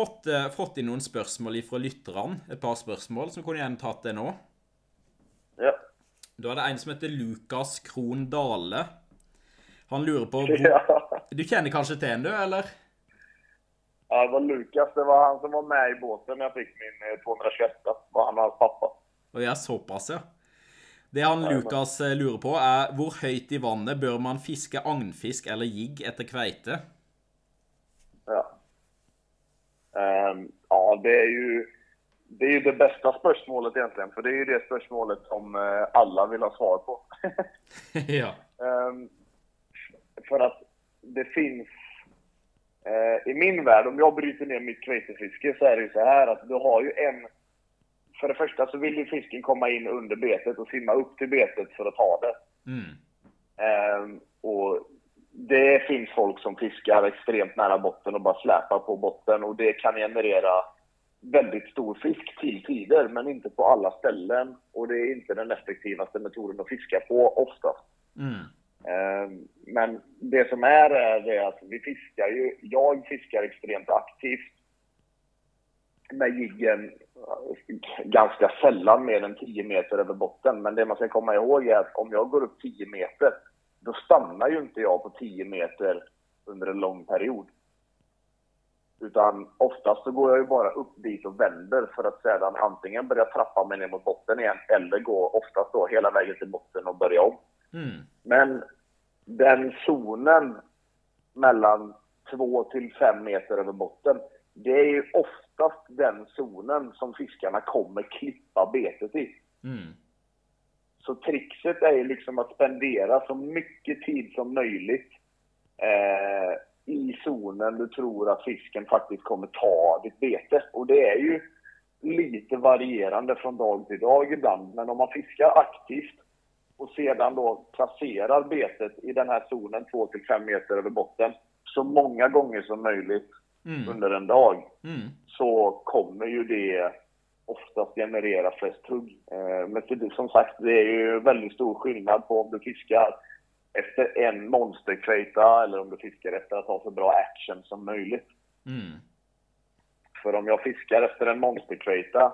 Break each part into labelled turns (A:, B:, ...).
A: Fått, eh, fått inn noen spørsmål fra lytterne. Et par spørsmål, som kunne gjerne tatt det nå.
B: Ja.
A: Da er det en som heter Lukas Krohn Dale. Han lurer på
B: ja.
A: Du kjenner kanskje til han, du, eller?
B: Ja, det var Lukas. Det var han som var med i båten när jag fick min eh, 221. var han och hans pappa.
A: Og ja, såpass, ja. Det han Lukas eh, lurer på, er hvor høyt i vannet bør man fiske agnfisk eller jigg etter kveite?
B: Ja. Ehm, ja, det är ju det, är ju det bästa spörsmålet egentligen. För det är ju det spörsmålet som eh, alla vill ha svar på.
A: ja.
B: Ehm, för att det finns... Eh, I min värld, om jag bryter ner mitt kveitefiske så är det ju så här att du har ju en... För det första så vill ju fisken komma in under betet och simma upp till betet för att ta det.
A: Mm.
B: Ehm, och det finns folk som fiskar extremt nära botten och bara släpar på botten och det kan generera väldigt stor fisk till tider, men inte på alla ställen. Och det är inte den effektivaste metoden att fiska på oftast.
A: Mm.
B: Ehm, Men det som är är att vi fiskar ju, jag fiskar extremt aktivt med jiggen eh, ganska sällan mer än 10 meter över botten. Men det man ska komma ihåg är att om jag går upp 10 meter, då stannar ju inte jag på 10 meter under en lång period. Utan oftast så går jag ju bara upp dit och vänder för att sedan antingen börja trappa mig ner mot botten igen eller gå oftast då hela vägen till botten och börja om.
A: Mm.
B: Men den zonen mellan 2 till 5 meter över botten, det är ju oftast den zonen som fiskarna kommer klippa betet i.
A: Mm.
B: Så trixet är ju liksom att spendera så mycket tid som möjligt eh, i zonen du tror att fisken faktiskt kommer ta ditt bete. Och det är ju lite varierande från dag till dag ibland. Men om man fiskar aktivt och sedan då placerar betet i den här zonen 2-5 meter över botten så många gånger som möjligt
A: Mm.
B: under en dag
A: Mm.
B: så kommer ju det oftast generera flest hugg. Eh, Men det- som sagt, det är ju väldigt stor skillnad på om du fiskar efter en monsterkveita eller om du fiskar efter att ha så bra action som möjligt.
A: Mm.
B: För om jag fiskar efter en monsterkveita,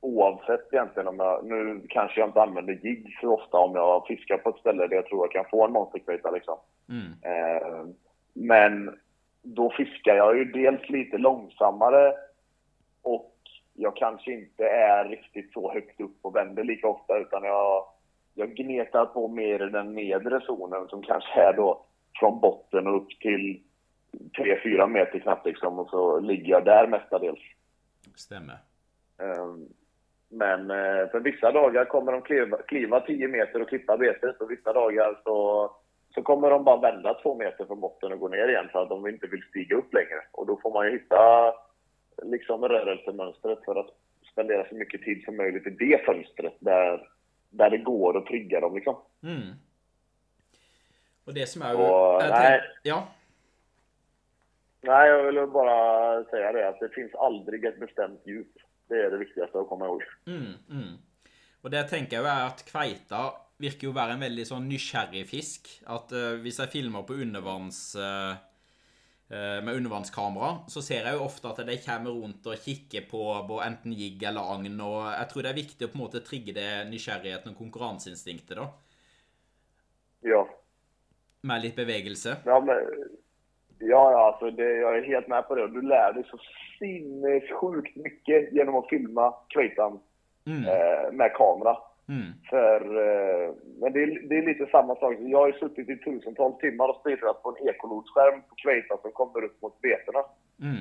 B: oavsett egentligen om jag, nu kanske jag inte använder jigg så ofta om jag fiskar på ett ställe där jag tror jag kan få en monsterkveita liksom.
A: Mm.
B: Eh, men då fiskar jag ju dels lite långsammare och jag kanske inte är riktigt så högt upp och vänder lika ofta utan jag, jag gnetar på mer i den nedre zonen som kanske är då från botten och upp till 3-4 meter knappt liksom och så ligger jag där mestadels.
A: Stemmer.
B: Ehm, Men eh, för vissa dagar kommer de kliva, kliva 10 meter och klippa betet och vissa dagar så, så kommer de bara vända två meter från botten och gå ner igen för att de inte vill stiga upp längre. Och då får man ju hitta liksom rörelsemönstret för att spendera så mycket tid som möjligt i det fönstret där, där det går att trigga dem liksom.
A: Mm. Og det som
B: Og,
A: jeg
B: nei.
A: tenker- Ja.
B: Nej, jag vill bara säga det att det finns aldrig ett bestämt djup. Det är det viktigaste att komma ihåg.
A: Mm, mm. Og det jeg tenker jo er at kveita virker jo å være en veldig sånn nysgjerrig fisk. At eh, hvis jeg filmer på undervanns... eh, eh, med undervannskamera, så ser jeg jo ofte at de kommer rundt og kikker på, på enten jigg eller agn. Og jeg tror det er viktig å på en måte trigge det nysgjerrigheten og konkurranseinstinktet, da.
B: Ja.
A: Med litt bevegelse.
B: Ja, men, ja, ja alltså det, jag är helt med på det. Du lär dig så sinnessjukt mycket genom att filma kvejtan
A: Mm,
B: eh, med kamera.
A: Mm,
B: För, eh, men det är, det är lite samma sak. Jag har ju suttit i tusentals timmar och stirrat på en ekolotskärm på kvejtan som kommer upp mot betena.
A: mm,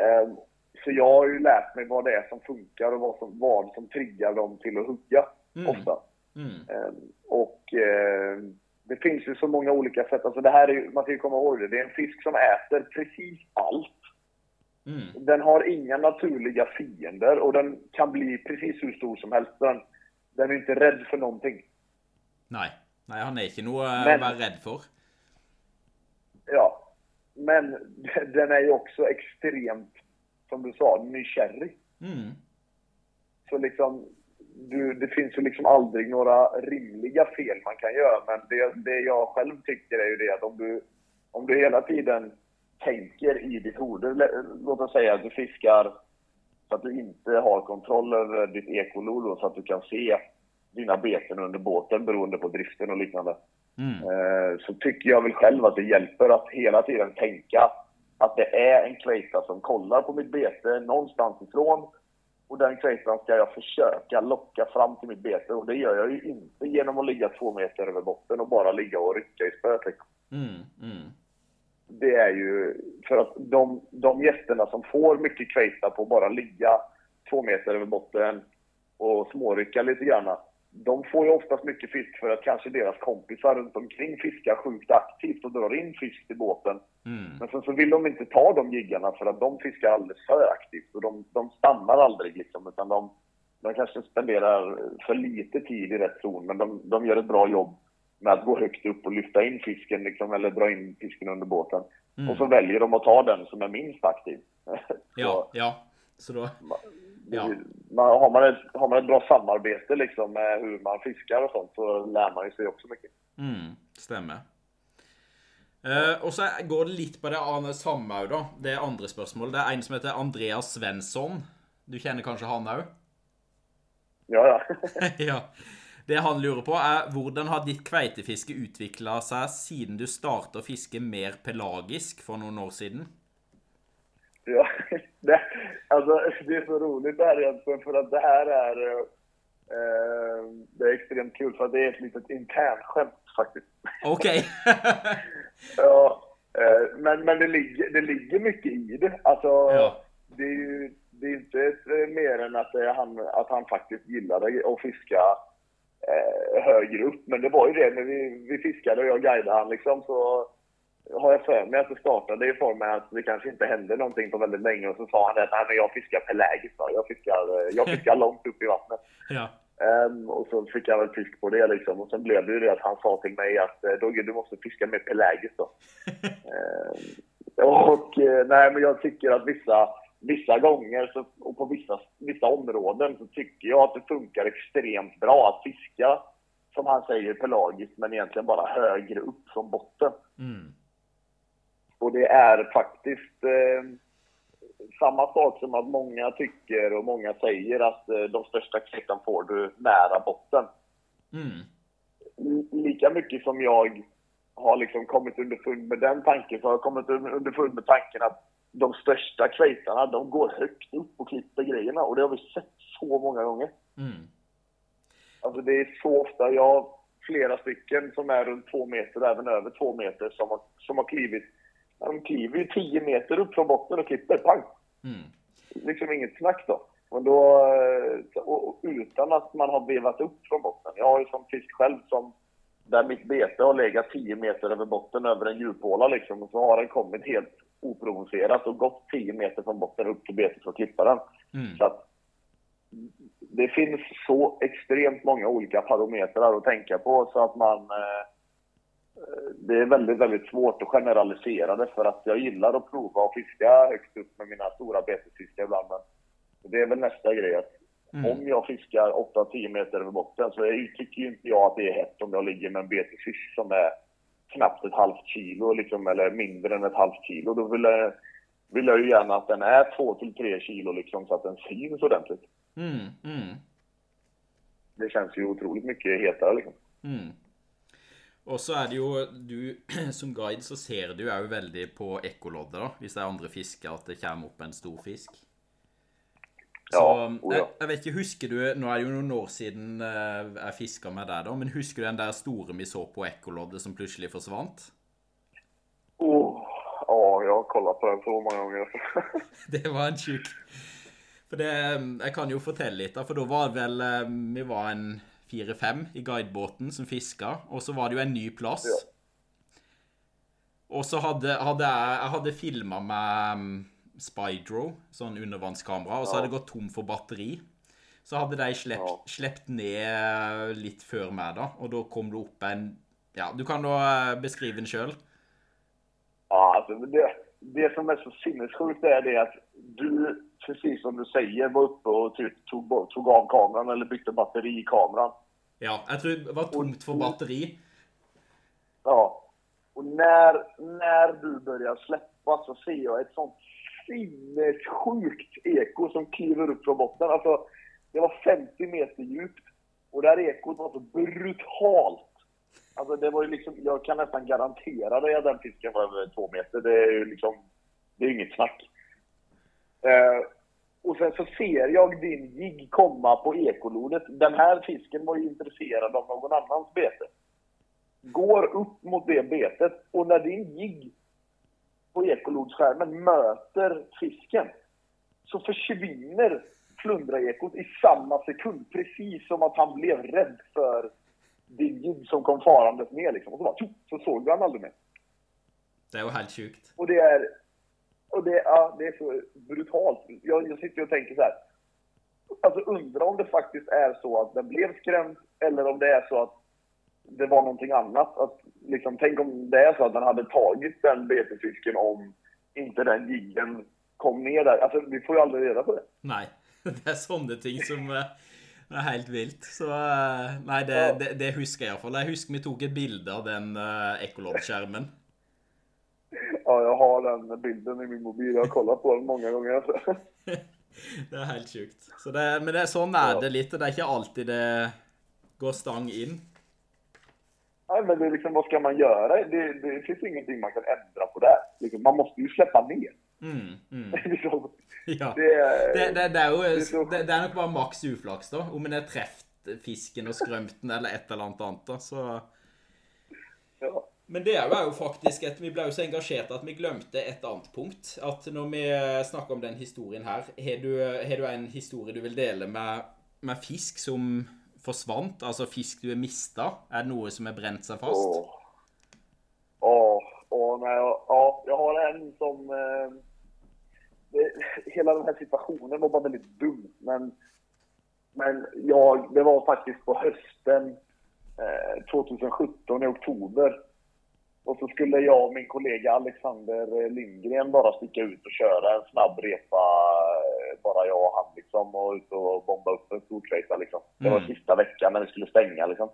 B: Eh, så jag har ju lärt mig vad det är som funkar och vad som, vad som triggar dem till att hugga
A: Mm.
B: ofta.
A: mm,
B: Eh, och eh, det finns ju så många olika sätt. Alltså det här är, man ska ju komma ihåg det. Det är en fisk som äter precis allt.
A: mm.
B: Den har inga naturliga fiender och den kan bli precis hur stor som helst. Den, den är inte rädd för någonting.
A: Nei. Nei, han er ikke noe eh,
B: Men-
A: å være redd for.
B: Ja. Men den är ju också extremt, som du sa, nykärrig.
A: Mm,
B: Så liksom, du, det finns ju liksom aldrig några rimliga fel man kan göra. Men det, det jag själv tycker är ju det att om du, om du hela tiden tänker i ditt huvud. Låt oss säga att du fiskar så att du inte har kontroll över ditt ekolod så att du kan se dina beten under båten beroende på driften och liknande. Mm. Eh, så tycker jag väl själv att det hjälper att hela tiden tänka att det är en kveita som kollar på mitt bete någonstans ifrån. Och den kveitan ska jag försöka locka fram till mitt bete. Och det gör jag ju inte genom att ligga två meter över botten och bara ligga och rycka i spöet. Liksom. Mm, mm. Det är ju för att de, de gästerna som får mycket kveita på att bara ligga två meter över botten och smårycka lite grann de får ju oftast mycket fisk för att kanske deras kompisar runt omkring fiskar sjukt aktivt och drar in fisk till båten. Mm. Men sen så vill de inte ta de giggarna för att de fiskar alldeles för aktivt och de, de stannar aldrig liksom utan de, de kanske spenderar för lite tid i rätt zon men de, de gör ett bra jobb med att gå högt upp och lyfta in fisken liksom, eller dra in fisken under båten. Mm. Och så väljer de att ta den som är minst aktiv.
A: ja, ja. Så då...
B: Ja. Man, har, man ett, har man ett bra samarbete liksom med hur man fiskar och sånt så lär man ju sig också mycket.
A: Mm, stämmer. Uh, og så går det litt på det samme òg, da. Det er andre spørsmål. Det er en som heter Andreas Svensson. Du kjenner kanskje han òg?
B: Ja, ja.
A: ja. Det han lurer på, er hvordan har ditt kveitefiske utvikla seg siden du starta å fiske mer pelagisk for noen år siden?
B: Ja, det, alltså, det är så roligt det här egentligen för att det här är, eh, det är extremt kul för att det är ett litet internskämt faktiskt.
A: Okej.
B: Okay. ja, eh, men, men det, ligger, det ligger mycket i det. Alltså, ja. det är ju det är inte mer än att, han, att han faktiskt gillade att fiska eh, högre upp. Men det var ju det när vi, vi fiskade och jag guidade han liksom så har jag för mig att det startade i form av att det kanske inte hände någonting på väldigt länge och så sa han att Nej, men jag fiskar pelagiskt. Jag fiskar, jag fiskar långt upp i vattnet.
A: Ja.
B: Um, och så fick jag väl fisk på det liksom. Och sen blev det ju det att han sa till mig att eh, Dogge, du måste fiska mer pelagiskt då. um, och eh, nej, men jag tycker att vissa, vissa gånger så, och på vissa, vissa områden så tycker jag att det funkar extremt bra att fiska, som han säger, pelagiskt, men egentligen bara högre upp från botten. Mm. Och det är faktiskt eh, samma sak som att många tycker och många säger att eh, de största klippen får du nära botten. Mm. Lika mycket som jag har liksom kommit underfund med den tanken, så har jag kommit underfund med tanken att de största kvejtarna, de går högt upp och klipper grejerna. Och det har vi sett så många gånger. Mm. Alltså det är så ofta, jag har flera stycken som är runt två meter, även över två meter, som har, som har klivit de kliver ju 10 meter upp från botten och klipper, pang! Mm. Liksom inget snack då. Och då eh, utan att man har vevat upp från botten. Jag har ju som fisk själv som där mitt bete har legat 10 meter över botten över en djuphåla liksom. Och så har den kommit helt oprovocerat och gått 10 meter från botten upp till betet för att klippa den. Mm. Så att det finns så extremt många olika parametrar att tänka på så att man eh, det är väldigt, väldigt svårt att generalisera det för att jag gillar att prova att fiska högst upp med mina stora betesfiskar ibland. Men det är väl nästa grej att mm. om jag fiskar 8-10 meter över botten så tycker ju inte jag att det är hett om jag ligger med en betesfisk som är knappt ett halvt kilo liksom, eller mindre än ett halvt kilo. Då vill jag, vill jag ju gärna att den är 2-3 kilo liksom så att den syns ordentligt. Mm. Mm. Det känns ju otroligt mycket hetare liksom. Mm.
A: Og så er det jo Du som guide så ser du jo veldig på ekkoloddet, da. Hvis det er andre fisker, at det kommer opp en stor fisk. Så jeg, jeg, vet ikke, husker du Nå er det jo noen år siden eh, jeg fiska med deg, da. Men husker du den der store vi så på ekkoloddet som plutselig forsvant?
B: Oh, ja, jeg har kollat på den så mange ganger.
A: det var en tjukk For det Jeg kan jo fortelle litt, da. For da var det vel eh, Vi var en fire-fem i guidebåten som fiska, og så var det jo en ny plass. Ja. Og så hadde, hadde, jeg Jeg hadde filma med um, Spydro, sånn undervannskamera, og så hadde det gått tom for batteri. Så hadde de slept, slept ned litt før meg, da, og da kom det opp en Ja, du kan da eh, beskrive den sjøl.
B: Ja, det, det som är så sinnessjukt är det att du, precis som du säger, var uppe och tog, tog av kameran eller bytte batteri i kameran.
A: Ja, jag tror det var tomt för batteri.
B: Ja. Och när, när du börjar släppa så ser jag ett sånt sinnessjukt eko som kliver upp från botten. Alltså, det var 50 meter djupt och det här ekot var så brutalt. Alltså det var ju liksom, jag kan nästan garantera dig att den fisken var över två meter. Det är ju liksom, det är inget snack. Eh, och sen så ser jag din jigg komma på ekolodet. Den här fisken var ju intresserad av någon annans bete. Går upp mot det betet och när din jigg på ekolodsskärmen möter fisken så försvinner flundraekot i samma sekund. Precis som att han blev rädd för din jigg som kom farandes ner liksom. Och så, bara, så såg du han aldrig mer.
A: Det var helt sjukt.
B: Och det är och det, ja, det är så brutalt. Jag, jag sitter och tänker så här. Alltså undrar om det faktiskt är så att den blev skrämd eller om det är så att det var någonting annat. Att, liksom, tänk om det är så att den hade tagit den betesfisken om inte den jiggen kom ner där. Alltså vi får ju aldrig reda på det.
A: Nej, det är sådana ting som eh, är helt vilt. Så eh, nej, det,
B: Ja.
A: det, det husker jeg iallfall. Jeg husker vi tok et bilde av den uh, ekkoloddskjermen.
B: Ja, jag har den bilden i min mobil. Jag har kollat på den många gånger. Alltså.
A: Det er helt sjukt. Så det, men det, sånn er
B: Ja.
A: det litt. og Det er ikke alltid det går stang inn.
B: Nej, men det är liksom, vad ska man göra? Det, det finns ingenting man kan ändra på där. Liksom, man måste ju släppa ner.
A: Mm, mm.
B: Liksom,
A: Ja.
B: det, är-
A: Det, det, det, jo,
B: er så-
A: det, det er nok bare maks uflaks, da. Om en har truffet fisken og skrømt den eller et eller annet annet. da, så...
B: ja.
A: Men det er jo faktisk et Vi ble jo så engasjert at vi glemte et annet punkt. At når vi snakker om den historien her, har du, har du en historie du vil dele med, med fisk som forsvant? Altså fisk du har mista? Er det noe som har brent seg fast?
B: Åh. Åh, åh, nej, ja, jag har en som... Eh, det, hela den här situationen var bara väldigt dum. Men, men jag, det var faktiskt på hösten eh, 2017 i oktober. Och så skulle jag och min kollega Alexander eh, Lindgren bara sticka ut och köra en snabb repa. Bara jag och han liksom. Och ut och bomba upp en stor trejta liksom. Det var
A: Mm.
B: sista veckan när vi skulle stänga liksom.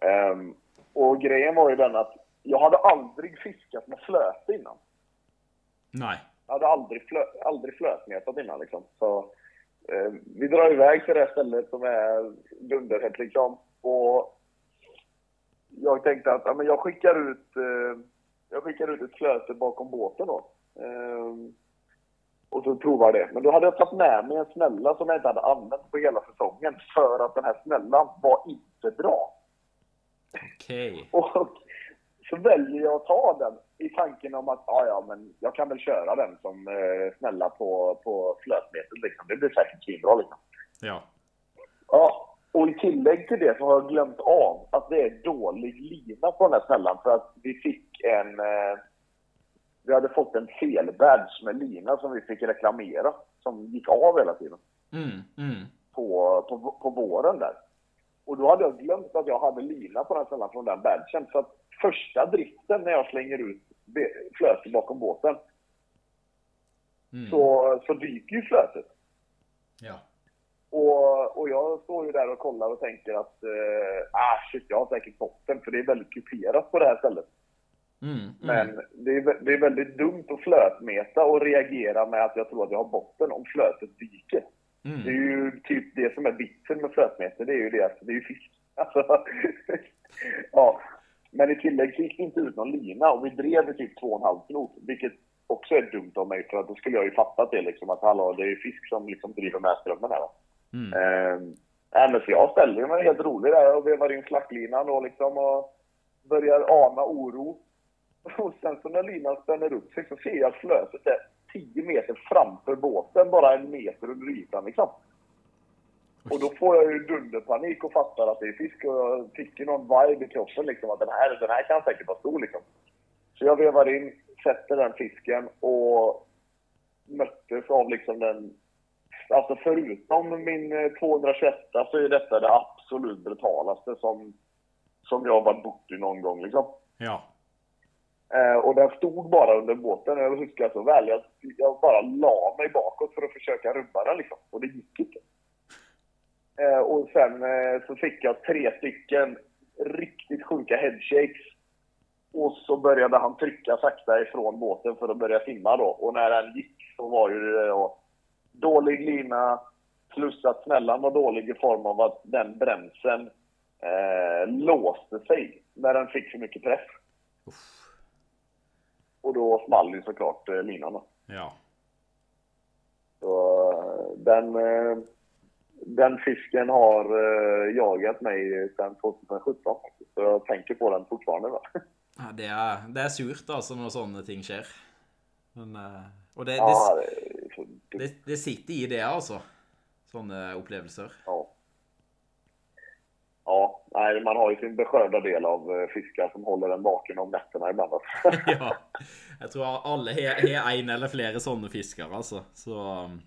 B: Ehm, och grejen var ju den att jag hade aldrig fiskat med flöte innan.
A: Nei.
B: Jag hade aldrig, flö, aldrig flötmetat innan liksom. Så eh, vi drar iväg till det här stället som är dunderhett liksom. Och jag tänkte att ja, men jag skickar ut eh, jag skickar ut ett flöte bakom båten då. Eh, och så provar det. Men då hade jag tagit med mig en snälla som jag inte hade använt på hela säsongen. För att den här snällan var inte bra.
A: OK.
B: Och så väljer jag att ta den i tanken om att ja, ja, men jag kan väl köra den som eh, snälla på, på flötmetet. Liksom. Det blir säkert svinbra. Liksom.
A: Ja.
B: Ja, och i tillägg till det så har jag glömt av att det är dålig lina på den här snällan. För att vi fick en... Eh, vi hade fått en felbadge med lina som vi fick reklamera. Som gick av hela tiden
A: Mm, mm.
B: på, på, på våren där. Och då hade jag glömt att jag hade lina på den ställen från den badgen. Så att första driften när jag slänger ut flötet bakom båten
A: Mm.
B: så, så dyker ju flötet.
A: Ja.
B: Och, och jag står ju där och kollar och tänker att eh, ah shit, jag har säkert botten för det är väldigt kuperat på det här stället.
A: Mm, mm.
B: Men det är, det är väldigt dumt att flötmeta och reagera med att jag tror att jag har botten om flötet dyker. Det är
A: Mm.
B: ju typ det som är vitsen med flötmeter, det är ju det att det är ju fisk. Alltså, ja. Men i tillägg så gick det inte ut någon lina och vi drev i typ två och en halv knop, vilket också är dumt av mig för att då skulle jag ju fattat det liksom att hallå, det är ju fisk som liksom driver med strömmen här va.
A: Mm.
B: Eh, nej, men så jag ställer mig helt rolig där och vevar in slacklinan då liksom och börjar ana oro. Och sen så när linan spänner upp sig så ser jag att flötet är 10 meter framför båten, bara en meter under ytan liksom. Och då får jag ju dunderpanik och fattar att det är fisk och jag fick ju någon vibe i kroppen liksom att den här, den här kan säkert vara stor liksom. Så jag vevar in, sätter den fisken och möttes av liksom den Alltså förutom min eh, 221 så är detta det absolut brutalaste som, som jag har varit i någon gång liksom.
A: Ja.
B: Eh, och den stod bara under båten, jag huskar så väl. Jag, jag bara la mig bakåt för att försöka rubba den liksom. Och det gick inte. Eh, och sen eh, så fick jag tre stycken riktigt sjuka headshakes. Och så började han trycka sakta ifrån båten för att börja simma då. Och när den gick så var ju det då dålig lina plus att smällan var dålig i form av att den bremsen eh, låste sig när den fick för mycket press.
A: Uff.
B: Och då small ju såklart eh, linan. då.
A: Ja.
B: Så eh, den, eh, den fisken har jagat mig sedan 2017 faktiskt. Så jag tänker på den fortfarande. Va?
A: ja det, er, det er surt, altså, når sånne ting skjer. Men Og det,
B: Ja,
A: det,
B: det är
A: det, sitter i det, altså. Sånne opplevelser.
B: Ja. Ja, nej, man har ju sin beskörda del av eh, fiskar som håller en vaken om nätterna ibland. alltså.
A: Ja. Jeg tror alle har en eller flere sånne fisker, altså. Så um,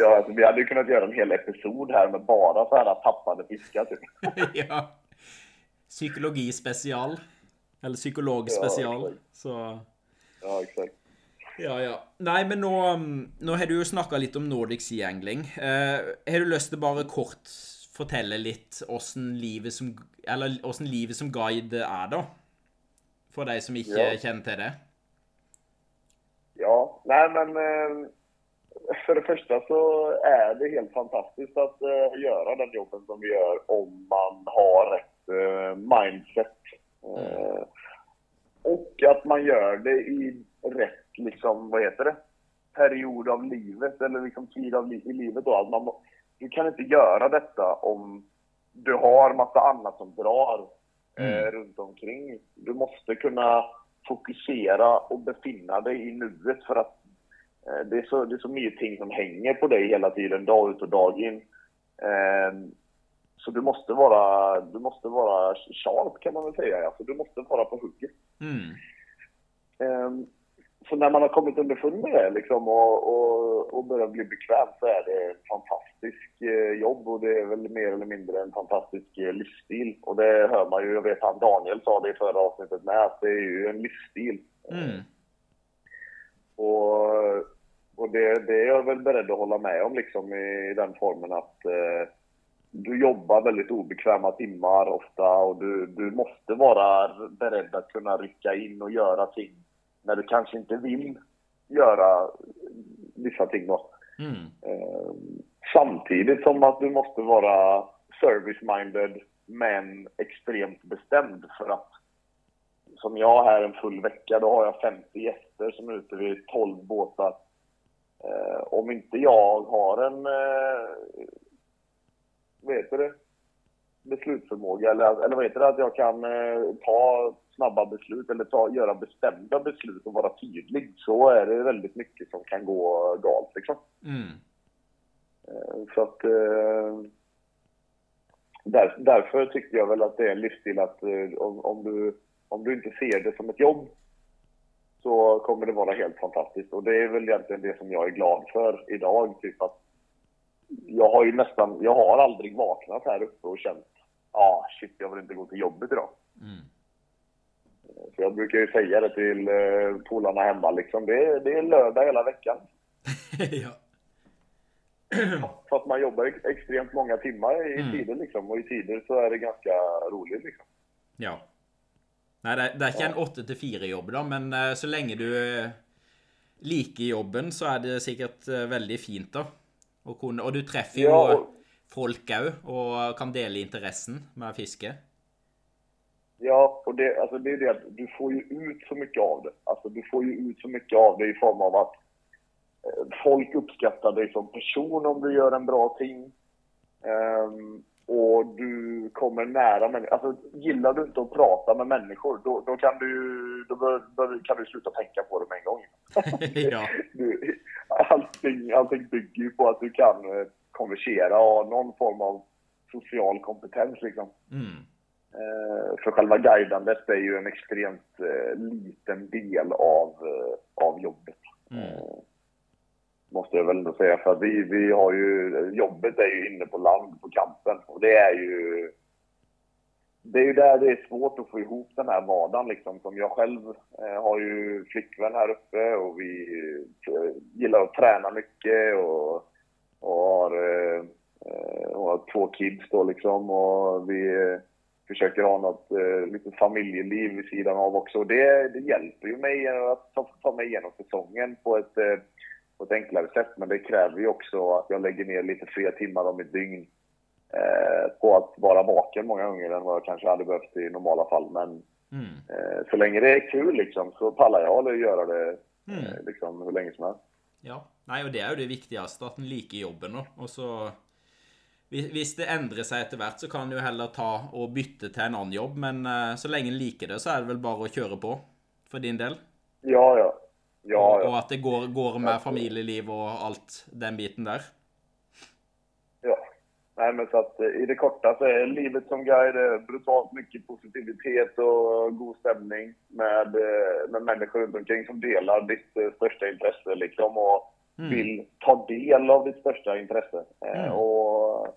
B: ja, alltså, vi hade ju kunnat göra en hel episod här med bara så här tappade fiskar. Typ.
A: Ja. Psykologispesial. Eller
B: Ja,
A: psykologspesial.
B: exakt.
A: Så
B: Ja, exakt.
A: Ja, ja. Nei, men nå, um, nå har du jo snakka litt om Nordic Sea Angling. Eh, har du lyst til bare kort fortelle litt åssen livet som Eller åssen livet som guide er, da? For de som ikke
B: Ja.
A: kjenner til det?
B: Ja, nej men eh, för det första så är det helt fantastiskt att eh, göra den jobben som vi gör om man har rätt eh, mindset. Eh, och att man gör det i rätt, liksom, vad heter det, period av livet eller liksom tid av li- i livet då. Att man, du kan inte göra detta om du har massa annat som drar eh, runt omkring. Du måste kunna fokusera och befinna dig i nuet för att eh, det, är så, det är så mycket ting som hänger på dig hela tiden, dag ut och dag in. Eh, så du måste vara, du måste vara sharp kan man väl säga. Alltså, du måste vara på hugget.
A: Mm.
B: Så när man har kommit underfund med det liksom, och, och, och börjar bli bekväm så är det ett fantastiskt eh, jobb och det är väl mer eller mindre en fantastisk eh, livsstil. Och det hör man ju, jag vet han Daniel sa det i förra avsnittet med, att det är ju en livsstil.
A: Mm.
B: Och, och det, det är jag väl beredd att hålla med om liksom i den formen att eh, du jobbar väldigt obekväma timmar ofta och du, du måste vara beredd att kunna rycka in och göra ting när du kanske inte vill göra vissa ting då.
A: Mm.
B: Eh, samtidigt som att du måste vara service-minded men extremt bestämd för att som jag här en full vecka, då har jag 50 gäster som är ute vid 12 båtar. Eh, om inte jag har en, eh, vad heter det, beslutsförmåga eller, eller vad heter det, att jag kan eh, ta snabba beslut eller ta, göra bestämda beslut och vara tydlig så är det väldigt mycket som kan gå galt liksom.
A: Mm.
B: Eh, Så att eh, där, därför tyckte jag väl att det är en livsstil att eh, om, om, du, om du inte ser det som ett jobb så kommer det vara helt fantastiskt. Och det är väl egentligen det som jag är glad för idag. Typ att jag har ju nästan, jag har aldrig vaknat här uppe och känt ah shit, jag vill inte gå till jobbet idag.
A: Mm.
B: Så jag brukar ju säga det till eh, polarna hemma liksom. Det, är- det är lördag hela veckan.
A: ja.
B: Fast man jobbar ex- extremt många timmar i
A: Mm.
B: tider liksom. Och i tider så är det ganska roligt liksom.
A: ja. Nei, det, det er ikke en åtte til fire-jobb, da, men eh, så lenge du eh, liker jobben, så er det sikkert eh, veldig fint, da. Og, kunne, og du treffer jo
B: Ja, og-
A: folk òg, og kan dele interessen med fiske.
B: Ja, och det, alltså det är det att du får ju ut så mycket av det. Alltså du får ju ut så mycket av det i form av att eh, folk uppskattar dig som person om du gör en bra ting. Ehm, och du kommer nära människor. Alltså gillar du inte att prata med människor, då, då kan du ju- då bör, bör, kan du sluta tänka på det med en gång.
A: ja.
B: Du, allting, allting bygger ju på att du kan eh, konversera och ha någon form av social kompetens liksom.
A: Mm.
B: Eh, för själva guidandet är ju en extremt eh, liten del av, av jobbet.
A: Mm.
B: Måste jag väl ändå säga. För vi, vi har ju, jobbet är ju inne på land, på kampen. Och det är ju... Det är ju där det är svårt att få ihop den här vardagen liksom. Som jag själv eh, har ju flickvän här uppe och vi eh, gillar att träna mycket och, och har, eh, och har två kids då liksom. Och vi eh, försöker ha något eh, lite familjeliv vid sidan av också. Det, det hjälper ju mig att ta, ta mig igenom säsongen på ett, eh, på ett enklare sätt. Men det kräver ju också att jag lägger ner lite fler timmar om ett dygn eh, på att vara vaken många gånger än vad jag kanske hade behövt i normala fall. Men mm. Eh, så länge det är kul liksom, så pallar jag att göra det mm. Eh, liksom, hur länge som helst.
A: Ja, Nei, og det er jo det viktigste, at en liker jobben. Da. Og så Hvis det endrer seg etter hvert, så kan en jo heller ta og bytte til en annen jobb. Men så lenge en liker det, så er det vel bare å kjøre på, for din del?
B: Ja, ja. ja, ja.
A: Og, at det går, går med familieliv og alt den biten der?
B: Nej, men så att eh, i det korta så är livet som guide eh, brutalt mycket positivitet och god stämning med, med människor runt omkring som delar ditt största intresse liksom och mm. vill ta del av ditt största intresse. Mm. Och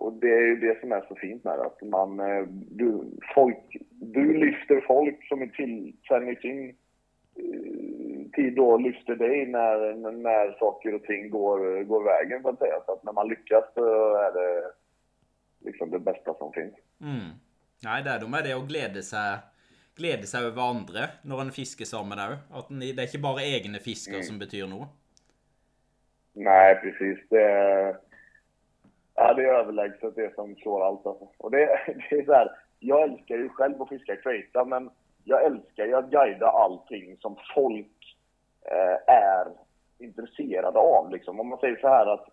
B: och det är ju det som är så fint med det, att man, eh, du, folk, du lyfter folk som är till, tid då lyfter dig när, när saker och ting går, går vägen, så att säga. Så att när man lyckas så är det liksom det bästa som finns.
A: Mm. Det er noe med det å glede seg, glede seg over andre når en fisker sammen òg. Det er ikke bare egne fisker mm. som betyr noe.
B: Nej, precis. Det är Ja, det är överlägset det som slår allt alltså. Och det, det är så här, jag älskar ju själv att fiska kveita, men jag älskar ju att guida allting som folk är intresserade av. Liksom. Om man säger så här att,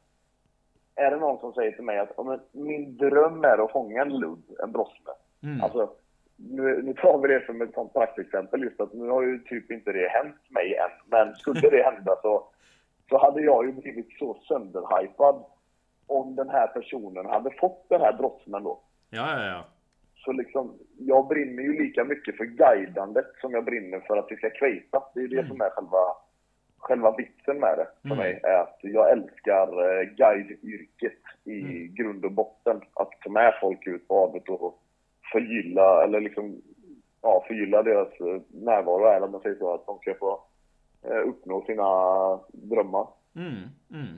B: är det någon som säger till mig att min dröm är att fånga en ludd, en brossme. Mm. Alltså, nu, nu tar vi det som ett sånt praktexempel just att nu har ju typ inte det hänt mig än. Men skulle det hända så, så hade jag ju blivit så sönderhypad om den här personen hade fått den här brottsmen då.
A: Ja, ja, ja.
B: Så liksom, jag brinner ju lika mycket för guidandet som jag brinner för att vi ska kveita. Det är ju det mm. som är själva, själva vitsen med det för mm. mig. Är att jag älskar eh, guideyrket i mm. grund och botten. Att ta med folk ut på havet och förgylla, eller liksom, ja, förgylla deras eh, närvaro, eller man säger så, att de ska få eh, uppnå sina drömmar.
A: Mm, mm.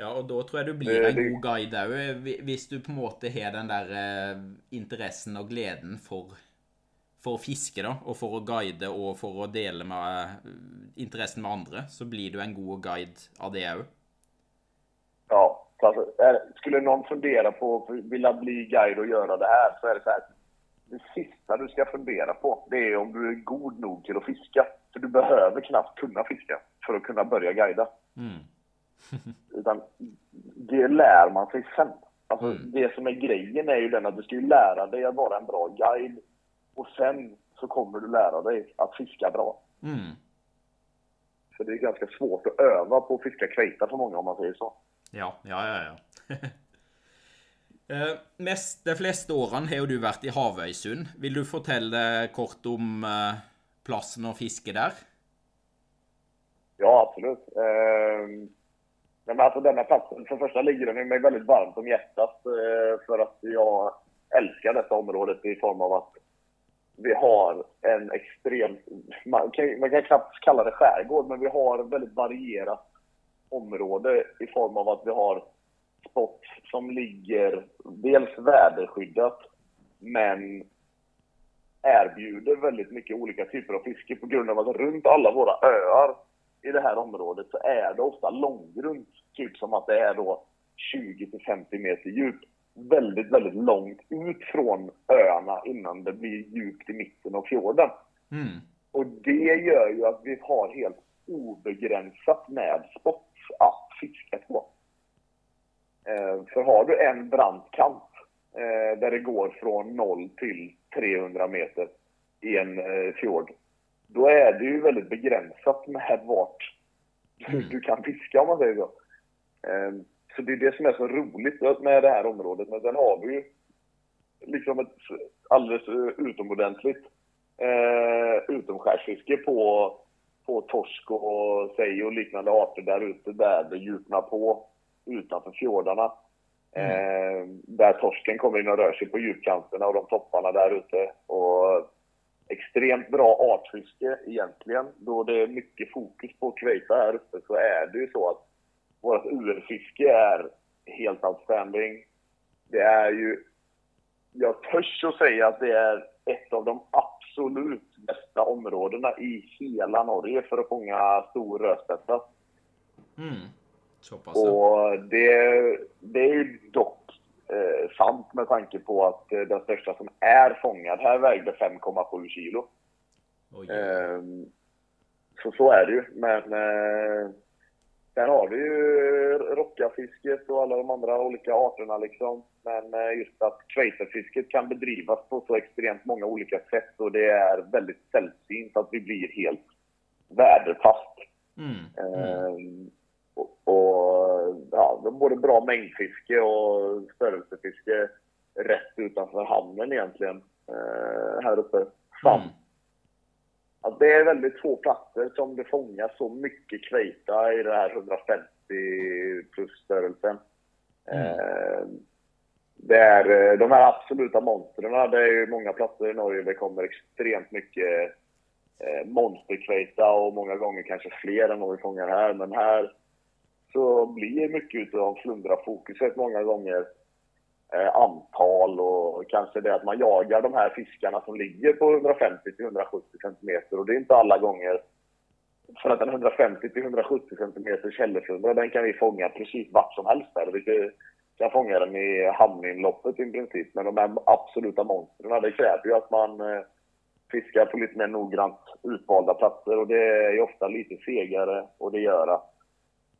A: Ja, og da tror jeg du blir en god guide òg, hvis du på en måte har den der eh, interessen og gleden for, for å fiske, da, og for å guide og for å dele med eh, interessen med andre, så blir du en god guide av det òg.
B: Ja, alltså, skulle någon fundera på att vilja bli guide och göra det här så är det så här. Det sista du ska fundera på, det är om du är god nog till att fiska. För du behöver knappt kunna fiska för att kunna börja guida. Mm. Utan det lär man sig sen. Alltså, mm. Det som är grejen är ju den att du ska ju lära dig att vara en bra guide. Och sen så kommer du lära dig att fiska bra. Mm. Så det är ganska svårt att öva på att fiska kveita för många om man säger så.
A: Ja, ja, ja. ja. eh, mest, de fleste årene har du vært i Havøysund. Vil du fortelle kort om eh, plassen å fiske der?
B: Ja, absolut. Eh, men alltså denna platsen, för första ligger den mig väldigt varmt om hjärtat eh, för att jag älskar detta området i form av att vi har en extrem, man kan, man kan knappt kalla det skärgård, men vi har ett väldigt varierat område i form av att vi har spots som ligger dels väderskyddat, men erbjuder väldigt mycket olika typer av fiske på grund av att runt alla våra öar i det här området så är det ofta långgrunt. Typ som att det är då 20 50 meter djupt. Väldigt, väldigt långt ut från öarna innan det blir djupt i mitten av fjorden. Mm. Och det gör ju att vi har helt obegränsat med spots att fiska på. Eh, för har du en brant kant eh, där det går från 0 till 300 meter i en eh, fjord då är det ju väldigt begränsat med vart mm. du kan fiska om man säger så. Ehm, så det är det som är så roligt med det här området. Men sen har vi ju liksom ett alldeles utomordentligt eh, utomskärsfiske på, på torsk och sej och liknande arter där ute där det djupnar på utanför fjordarna. Mm. Eh, där torsken kommer in och rör sig på djupkanterna och de topparna där ute. Och extremt bra artfiske egentligen. Då det är mycket fokus på kveita här uppe så är det ju så att vårt urfiske är helt outstanding. Det är ju jag törs att säga att det är ett av de absolut bästa områdena i hela Norge för att fånga stor rödspetsa.
A: Mm.
B: Och det, det är ju dock eh, sant med tanke på att eh, den största som är fångad här vägde 5,7 kilo. Ehm, så så är det ju. Men eh, sen har vi ju rockafisket och alla de andra olika arterna liksom. Men eh, just att kveiterfisket kan bedrivas på så extremt många olika sätt och det är väldigt sällsynt att vi blir helt väderfast.
A: Mm. Mm.
B: Ehm, och, och ja, både bra mängdfiske och störelsefiske rätt utanför hamnen egentligen. eh, här uppe. Samt
A: Mm.
B: att det är väldigt få platser som det fångas så mycket kveita i det här 150 plus störelsen.
A: Mm.
B: Eh, Det är eh, de här absoluta monstren. Det är ju många platser i Norge det kommer extremt mycket monsterkveita och många gånger kanske fler än vad vi fångar här. Men här så blir mycket av flundrafokuset många gånger eh, antal och kanske det att man jagar de här fiskarna som ligger på 150-170 cm och det är inte alla gånger för att en 150-170 cm källeflundra, den kan vi fånga precis vart som helst där. Vi kan fånga den i hamninloppet i princip. Men de här absoluta monstren, det kräver ju att man eh, fiskar på lite mer noggrant utvalda platser och det är ju ofta lite segare och det gör att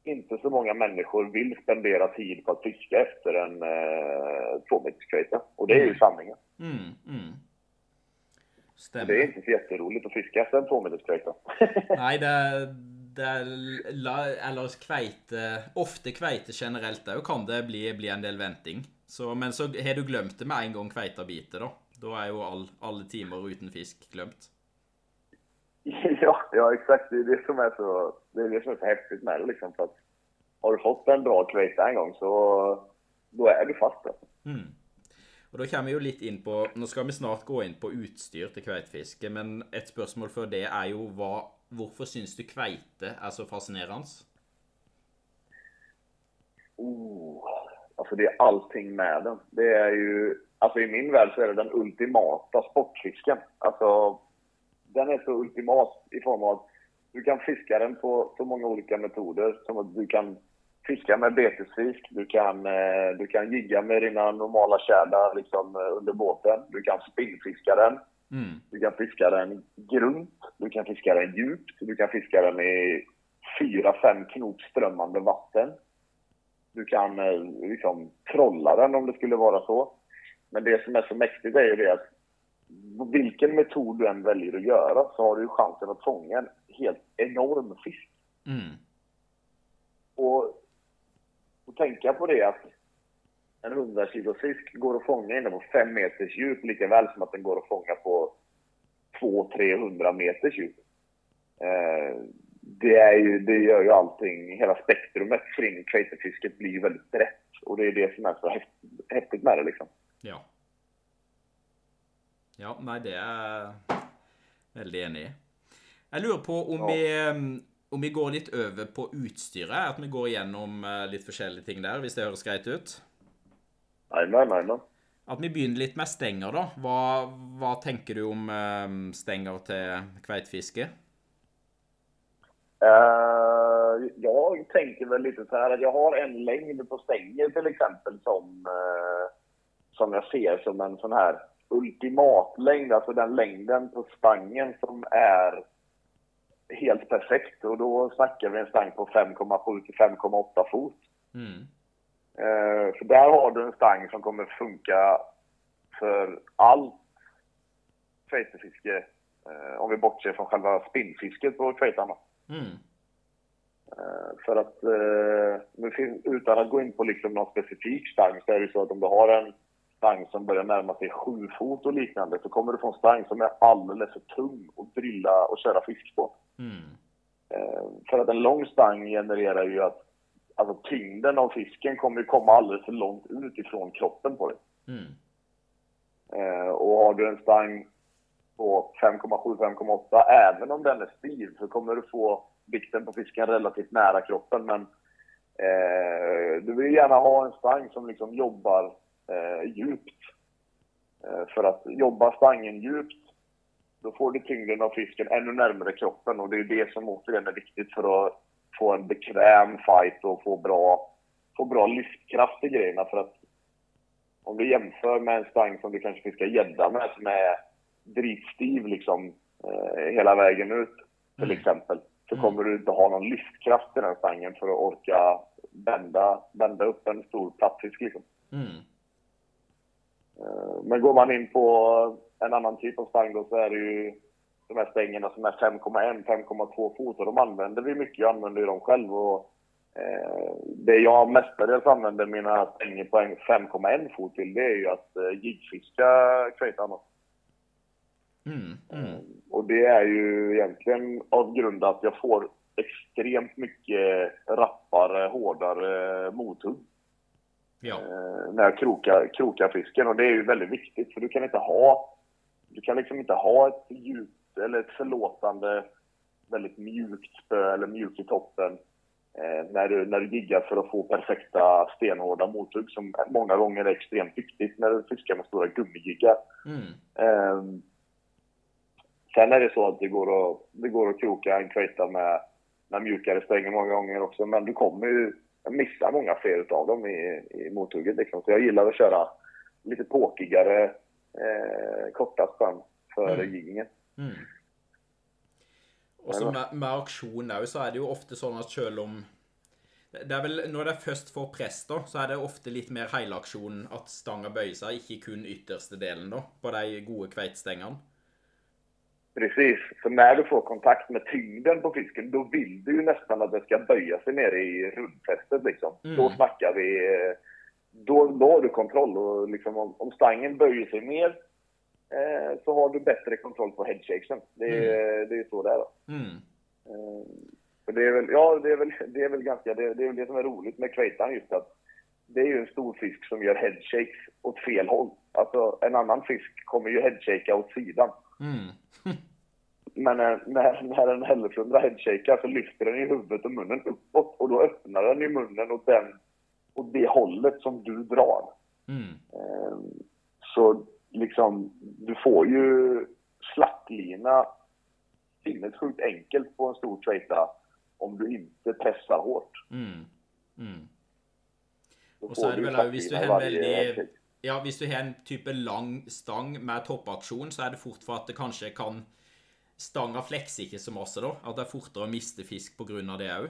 B: inte så många människor vill spendera tid på att fiska efter en eh, tvåmeterskveita. Och det är ju sanningen.
A: Mm. Mm. Stämmer.
B: Det är inte så jätteroligt att fiska efter en tvåmeterskveita.
A: Nei, det, det Eller kveite Ofte kveite generelt òg kan det bli, bli en del venting. Så, men så har du glemt det med en gang kveita biter, da. Da er jo all, alle timer uten fisk glemt.
B: ja, ja, exakt. Det är det som är så, det är det som är så häftigt med det liksom. För att har du fått en bra kveita en gång så då är du fast där.
A: Mm. Og da kommer vi jo litt inn på Nå skal vi snart gå inn på utstyr til kveitefiske, men et spørsmål før det er jo hva Hvorfor syns du kveite er så fascinerende?
B: Oh, alltså det är allting med den. Det är ju, alltså i min värld så är det den ultimata sportfisken. Alltså, den är så ultimat i form av att du kan fiska den på så många olika metoder. Som att du kan fiska med betesfisk, du kan, eh, du kan jigga med dina normala tjädrar liksom, eh, under båten. Du kan spinnfiska den.
A: Mm.
B: Du kan fiska den grunt, du kan fiska den djupt, du kan fiska den i 4-5 knop strömmande vatten. Du kan eh, liksom trolla den om det skulle vara så. Men det som är så mäktigt är ju det att vilken metod du än väljer att göra så har du chansen att fånga en helt enorm fisk.
A: Mm.
B: Och, och tänka på det att en 100 kilo fisk går att fånga inne på 5 meters djup lika väl som att den går att fånga på 200-300 meters djup. Eh, det, är ju, det gör ju allting, hela spektrumet kring kveitefisket blir ju väldigt brett. Och det är det som är så häftigt med det liksom.
A: Ja. Ja, nei, det er veldig enig i. Jeg lurer på om,
B: Ja.
A: vi, um, om vi går litt over på utstyret. At vi går igjennom eh, litt forskjellige ting der, hvis det høres greit ut.
B: Jajamän, jajamän.
A: At vi begynner litt med stenger, da. Hva, hva tenker du om um, stenger til kveitefiske?
B: Eh, jag tänker väl lite så här att jag har en längd på stänger till exempel som, eh, som jag ser som en sån här ultimatlängd, alltså den längden på stangen som är helt perfekt. Och då snackar vi en stang på 5,7 till 5,8 fot.
A: Mm.
B: Eh, så där har du en stang som kommer funka för allt kveitefiske. Eh, om vi bortser från själva spinnfisket på kveitarna.
A: Mm.
B: Eh, För att, eh, utan att gå in på liksom någon specifik stang, så är det så att om du har en stang som börjar närma sig sju fot och liknande, så kommer du få en stang som är alldeles för tung att drilla och köra fisk på.
A: Mm.
B: Eh, För att en lång stang genererar ju att alltså, tyngden av fisken kommer ju komma alldeles för långt ut ifrån kroppen på dig.
A: Mm.
B: Eh, Och har du en stang på 5,7-5,8, även om den är stiv, så kommer du få vikten på fisken relativt nära kroppen. Men eh, du vill gärna ha en stang som liksom jobbar eh, djupt. Eh, för att jobba stangen djupt, då får du tyngden av fisken ännu närmare kroppen och det är det som återigen är viktigt för att få en bekväm fight och få bra, få bra livskraft i grejerna. För att om du jämför med en stang som du kanske fiskar gädda med som är dritstiv liksom eh, hela vägen ut till exempel. Så
A: Mm.
B: kommer du inte ha någon livskraft i den stangen för att orka bända, bända upp en stor plattfisk liksom.
A: Mm.
B: Eh, Men går man in på en annan typ av stang då så är det ju de här stängerna som är 5,1, 5,2 fot och de använder vi mycket. Jag använder ju dem själv och eh, det jag mestadels använder mina stänger på en 5,1 fot till det är ju att eh, jiggfiska kvetan.
A: Mm. Mm.
B: Och det är ju egentligen av grund att jag får extremt mycket rappare, hårdare mothugg
A: Ja.
B: eh, när jag krokar, krokar fisken. Och det är ju väldigt viktigt för du kan inte ha, du kan liksom inte ha ett djupt eller ett förlåtande, väldigt mjukt spö eller mjuk i toppen eh, när, du, när du jiggar för att få perfekta stenhårda mothugg som många gånger är extremt viktigt när du fiskar med stora gummijiggar.
A: Mm.
B: Ehm, sen är det så att det går att, det går att kroka en kveita med, med mjukare stänger många gånger också, men du kommer ju missa många fler utav dem i, i mothugget. Liksom. Så jag gillar att köra lite påkigare, eh, korta spann för
A: Mm.
B: jiggingen.
A: Mm. Og så med, med auksjon òg, så er det jo ofte sånn at selv om det er vel, Når det er først får press, da, så er det ofte litt mer helaksjon at stanga bøyer seg, ikke kun ytterste delen, da, på de gode kveitstengene.
B: Precis, för när du får kontakt med tyngden på fisken, då vill du ju nästan att den ska böja sig nere i rundfästet liksom.
A: Mm.
B: Då snackar vi, eh, då, då har du kontroll och liksom om, om stangen böjer sig ner eh, så har du bättre kontroll på headshakesen. Det, är- det är så det är. Då.
A: Mm.
B: Eh, för det är väl, ja det är väl, det är väl ganska, det, det är väl det som är roligt med kveittan just att det är ju en stor fisk som gör headshakes åt fel håll. Alltså en annan fisk kommer ju headshaka åt sidan.
A: Mm.
B: Men när, när, när en hälleflundra headshakar så lyfter den ju huvudet och munnen uppåt och då öppnar den ju munnen åt, den, åt det hållet som du drar.
A: Mm.
B: Eh, Så liksom, du får ju slattlina sinnessjukt enkelt på en stor trejta om du inte pressar hårt.
A: Mm. Mm. Og så er det òg, hvis du en
B: headshake.
A: Ja, hvis du har en type lang stang med toppaksjon, så er det fort for at det kanskje kan Stanga flekser ikke så masse, da. At det er fortere å miste fisk av det òg.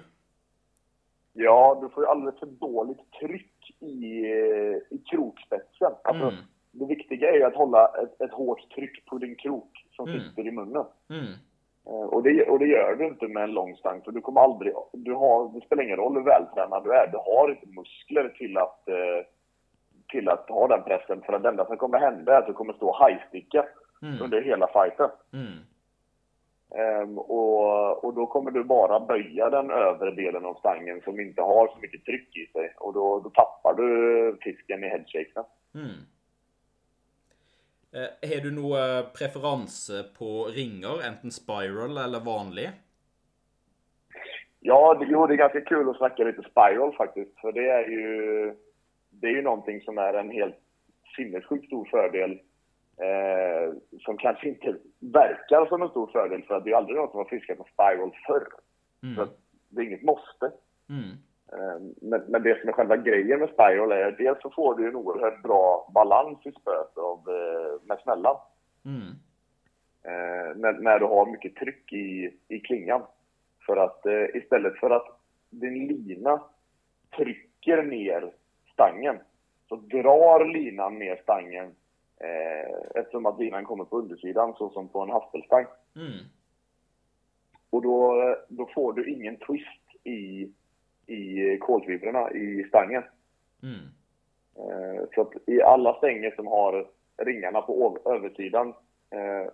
B: Ja, du får ju alldeles för dåligt tryck i, i krokspetsen. Alltså,
A: Mm.
B: Det viktiga är ju att hålla ett, ett hårt tryck på din krok som
A: Mm.
B: sitter i munnen.
A: Mm.
B: Eh, Och det, och det gör du inte med en lång stang, för du kommer aldrig... Du har, det spelar ingen roll hur vältränad du är, du har inte muskler till att, eh, till att ha den pressen. För att det enda som kommer hända är att du kommer stå och hajsticka
A: Mm.
B: under hela fighten.
A: Mm.
B: Ehm, och, och då kommer du bara böja den övre delen av stangen som inte har så mycket tryck i sig. Och då, då tappar du fisken i headshaken.
A: Mm. Eh, Har du noe preferanse på ringer, enten spiral eller vanlig?
B: Ja, det, jo, det är ganska kul att snacka lite spiral faktiskt. För det är ju, det är ju någonting som är en helt sinnessjukt stor fördel. Eh, som kanske inte verkar som en stor fördel för att det är aldrig någon som har fiskat på spiral förr. Så att det är inget måste.
A: Mm.
B: Eh, Men, men det som är själva grejen med spiral är att dels så får du en oerhört bra balans i spöet av, eh, med smällan.
A: Mm.
B: Eh, när, när du har mycket tryck i, i klingan. För att eh, istället för att din lina trycker ner stangen så drar linan ner stangen eh, eftersom att linan kommer på undersidan så som på en haspelstang.
A: Mm.
B: Och då, då får du ingen twist i, i kolfibrerna i stangen.
A: Mm.
B: Eh, Så att i alla stänger som har ringarna på översidan eh,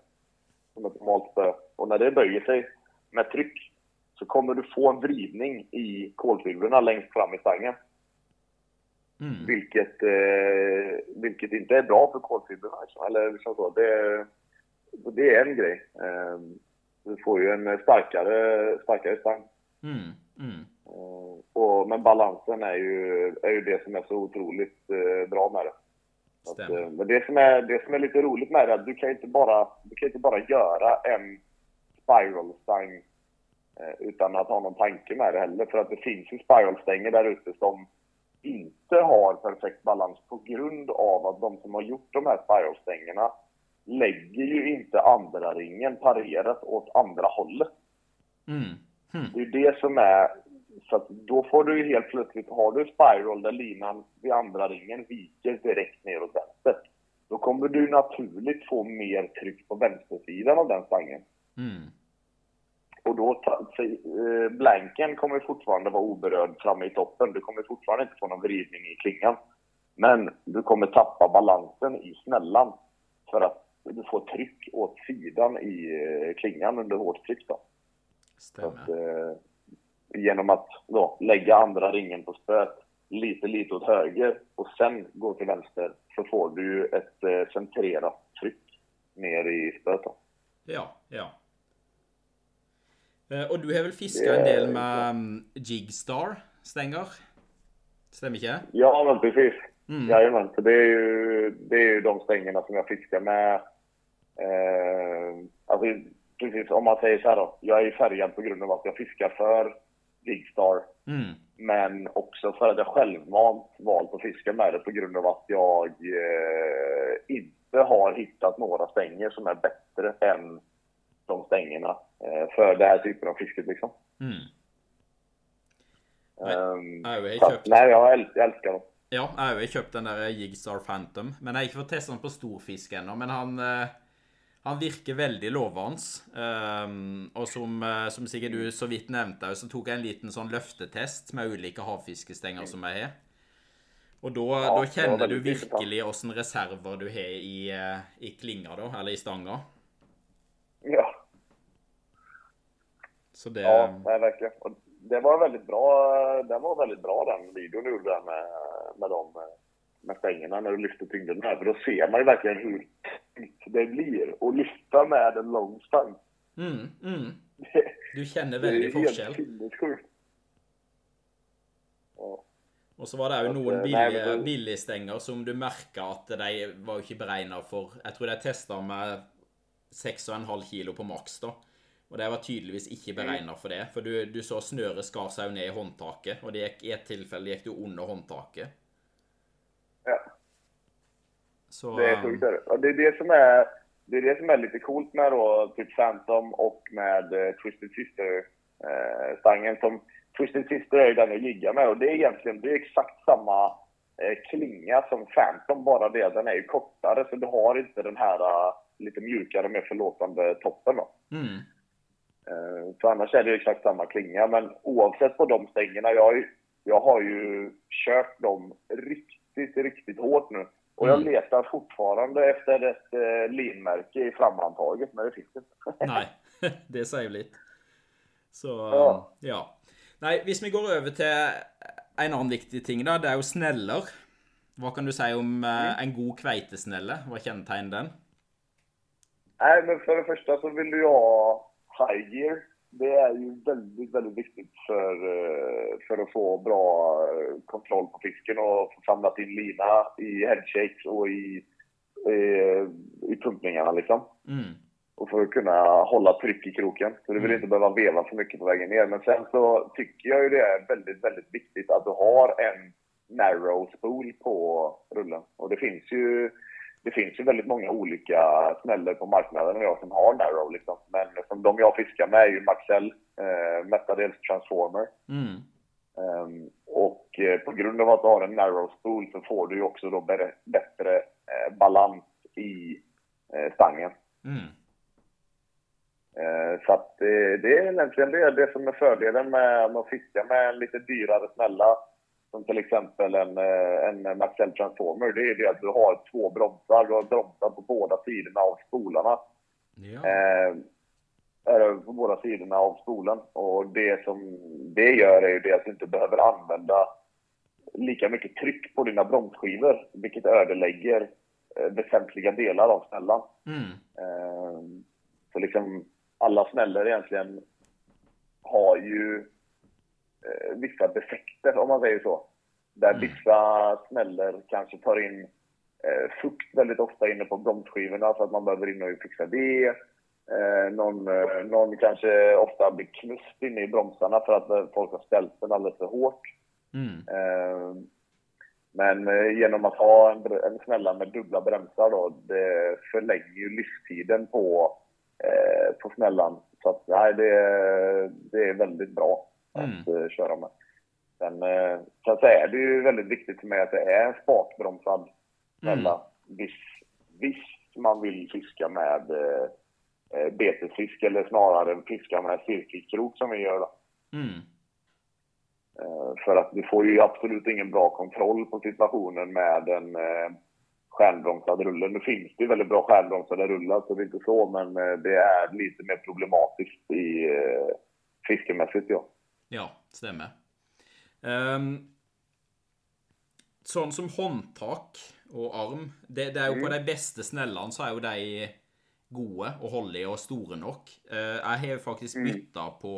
B: som ett normalt spö och när det böjer sig med tryck så kommer du få en vridning i kolfibrerna längst fram i stangen.
A: Mm.
B: Vilket, eh, vilket inte är bra för kolfibrerna. Liksom. Eller liksom så. Det, det är en grej. Eh, du får ju en starkare, starkare stang.
A: Mm. Mm.
B: Eh, och, men balansen är ju, är ju det som är så otroligt eh, bra med det. Att, eh, men det som, är, det som är lite roligt med det är att du kan inte bara, du kan inte bara göra en spiral-stang eh, utan att ha någon tanke med det heller. För att det finns ju spiral-stänger där ute som inte har perfekt balans på grund av att de som har gjort de här spiral-stängerna lägger ju inte andra ringen parerat åt andra hållet.
A: Mm. Mm.
B: Det är ju det som är... Så att då får du ju helt plötsligt, har du spiral där linan vid andra ringen viker direkt ner åt vänster. Då kommer du naturligt få mer tryck på vänstersidan av den stangen.
A: Mm.
B: Och då, eh, blanken kommer fortfarande vara oberörd framme i toppen. Du kommer fortfarande inte få någon vridning i klingan. Men du kommer tappa balansen i snällan. För att du får tryck åt sidan i eh, klingan under hårt tryck då. Så att,
A: Stämmer.
B: eh, genom att då lägga andra ringen på spöet lite, lite åt höger och sen gå till vänster så får du ett eh, centrerat tryck ner i spöet. Då.
A: Ja, ja. Eh, Og du har vel fiska en del med um, Jigstar stänger? Stämmer ikke?
B: Ja, men precis.
A: Mm.
B: Jajamän, så det är, ju, det är ju de stängerna som jag fiskar med. Eh, alltså, precis om man säger så här då. Jag är ju färgad på grund av att jag fiskar för Bigstar.
A: Mm.
B: Men också för att jag självmant valt att fiska med det på grund av att jag eh, inte har hittat några stänger som är bättre än de stängerna för den här typen av fisket liksom.
A: Mm. Nej. Har kjøpt
B: nej, jag, äl- jag älskar dem.
A: Ja, jeg har kjøpt den der Jigstar Phantom. Men jeg har ikke fått testa den på storfisk ennå. Men han, eh, han virker veldig lovende. Um, og som, eh, som sikkert du så vidt nevnte, så tok jeg en liten sånn løftetest med ulike havfiskestenger som jeg har. Og da,
B: Ja, var
A: kjenner du virkelig åssen reserver du har i, eh, i klinga, da. Eller i stanga.
B: Ja.
A: Så det
B: Ja, nej, verkligen. Och det var väldigt bra. Den var väldigt bra den videon du gjorde där med, med de med stängerna när du lyfter tyngden med. För då ser man ju verkligen hur tungt det blir att lyfta med en lång stang.
A: mm, mm. Du
B: helt
A: forskjell.
B: sinnessjukt. Ja.
A: Og så var det
B: At,
A: noen
B: eh,
A: billige,
B: men det-
A: billigstenger som du merka at de var ikke beregna for Jeg tror de testa med 6,5 kilo på maks, da. Og de var tydeligvis ikke
B: Mm.
A: beregna for det. For du, du så snøret skar seg jo ned i håndtaket, og det gikk, i et tilfelle gikk det jo under håndtaket.
B: Ja.
A: Så
B: Det är sjukt. det. Och det är det som är, det är det som är lite coolt med då, typ Phantom och med eh, Twisted Sister-stangen. som Twisted Sister är ju den jag jiggar med och det är egentligen det är exakt samma eh, klinga som Phantom, bara det den är ju kortare så du har inte den här eh, lite mjukare, mer förlåtande toppen då.
A: mm,
B: Eh, Så annars är det ju exakt samma klinga. Men oavsett på de stängerna, jag har ju, jag har ju kört dem riktigt, riktigt hårt nu. Och jag
A: Mm.
B: letar fortfarande efter ett eh, linmärke i framhandtaget, men det finns inte.
A: Nei, det jo litt. Så
B: Ja.
A: ja. Nei, hvis vi går over til en annen viktig ting, da. Det er jo sneller. Hva kan du si om eh, en god kveitesnelle? Hva kjennetegner den?
B: Nej, men för det första så vill du ju ha high gear. Det är ju väldigt, väldigt viktigt för, eh, för att få bra eh, kontroll på fisken och få samlat in lina i headshakes och i, eh, i pumpningarna liksom.
A: Mm.
B: och för att kunna hålla tryck i kroken. Så du vill inte behöva veva för mycket på vägen ner. Men sen så tycker jag ju det är väldigt, väldigt viktigt att du har en narrow spool på rullen. Och det finns ju, det finns ju väldigt många olika snällor på marknaden idag som har narrow liksom. Men som de jag fiskar med är ju Maxell, eh, mestadels Transformer.
A: Mm.
B: Ehm, och eh, på grund av att du har en narrow spool så får du ju också då bättre, bättre eh, balans i eh, stangen.
A: Mm.
B: Eh, Så att det, det är egentligen det, det som är fördelen med, med att fiska med en lite dyrare smälla. Som till exempel en, eh, en Maxell Transformer. Det är det att du har två bromsar. Du har bromsar på båda sidorna av spolarna.
A: Ja.
B: Eh, på båda sidorna av spolen. Och det som det gör är ju det att du inte behöver använda lika mycket tryck på dina bromsskivor. Vilket ödelägger eh, väsentliga delar av smällan.
A: Mm.
B: Eh, Så liksom alla snällor egentligen har ju vissa defekter om man säger så. Där
A: Mm.
B: vissa snällor kanske tar in eh, fukt väldigt ofta inne på bromsskivorna så att man behöver in och fixa det. Eh, någon, eh, någon kanske ofta blir knust inne i bromsarna för att eh, folk har ställt den alldeles för hårt.
A: Mm.
B: Eh, men eh, genom att ha en, en snälla med dubbla bromsar då, det förlänger ju livstiden på, eh, på snällan. Så att nej, det, det är väldigt bra att eh, köra med. Sen, eh, sen så är det ju väldigt viktigt för mig att det är en spakbromsad snälla. Visst, visst man vill fiska med eh, eh, betesfisk eller snarare fiska med cirkelkrok som vi gör då.
A: Mm.
B: För att du får ju absolut ingen bra kontroll på situationen med en eh, stjärnbromsad rulle. Nu finns det ju väldigt bra stjärnbromsade rullar, så det är inte så, men det är lite mer problematiskt i eh, fiskemässigt, ja.
A: Ja, stämmer. Um, sånn som håndtak og arm Det, det er jo på de beste snellene så er jo de gode og holdige og store nok. Eh, jeg har faktisk bytta på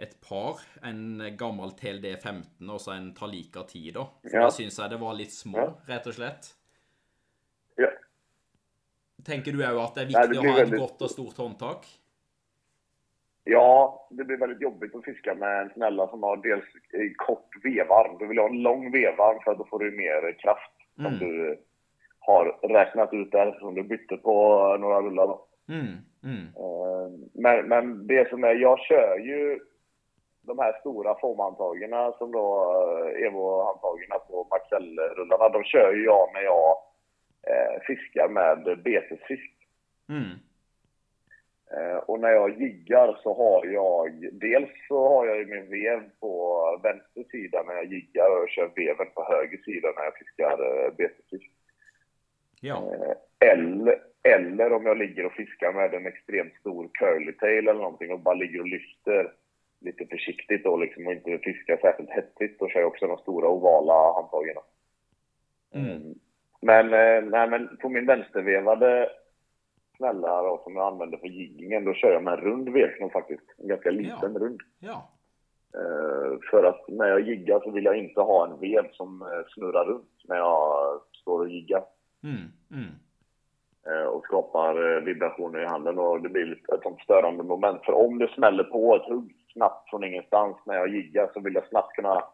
A: et par. En gammel TLD 15 og så en Talika 10, da. For
B: Ja.
A: da syns jeg det var litt små, rett og slett.
B: ja.
A: Tenker du òg at det er
B: Nei, det
A: å ha et godt og stort håndtak?
B: Ja, det blir väldigt jobbigt att fiska med en snälla som har dels kort vevarm. Du vill ha en lång vevarm för att då får du mer kraft. Som
A: Mm.
B: du har räknat ut där som du bytte på några rullar. Då.
A: Mm, mm,
B: Eh, Men, men det som är, jag kör ju de här stora foamhandtagen som då eh, Evo-handtagen på Maxell-rullarna. De kör ju jag när jag eh, fiskar med betesfisk.
A: mm.
B: Eh, och när jag jiggar så har jag, dels så har jag ju min vev på vänster sida när jag jiggar och jag kör veven på höger sida när jag fiskar eh, betesfisk.
A: Ja.
B: Eh, eller, eller om jag ligger och fiskar med en extremt stor curlytail eller någonting och bara ligger och lyfter lite försiktigt då liksom och inte fiskar särskilt hetsigt, då kör jag också de stora ovala handtagen.
A: Mm.
B: Men, eh, nej, men på min vänstervevade snälla då, som jag använder för jiggingen, då kör jag med en rund vevknopp faktiskt. En ganska liten
A: Ja.
B: rund.
A: ja.
B: Eh, för att när jag jiggar så vill jag inte ha en vev som eh, snurrar runt när jag står och jiggar.
A: Mm, mm.
B: eh, och skapar eh, vibrationer i handen och det blir ett sånt störande moment. För om det smäller på ett hugg snabbt från ingenstans när jag jiggar så vill jag snabbt kunna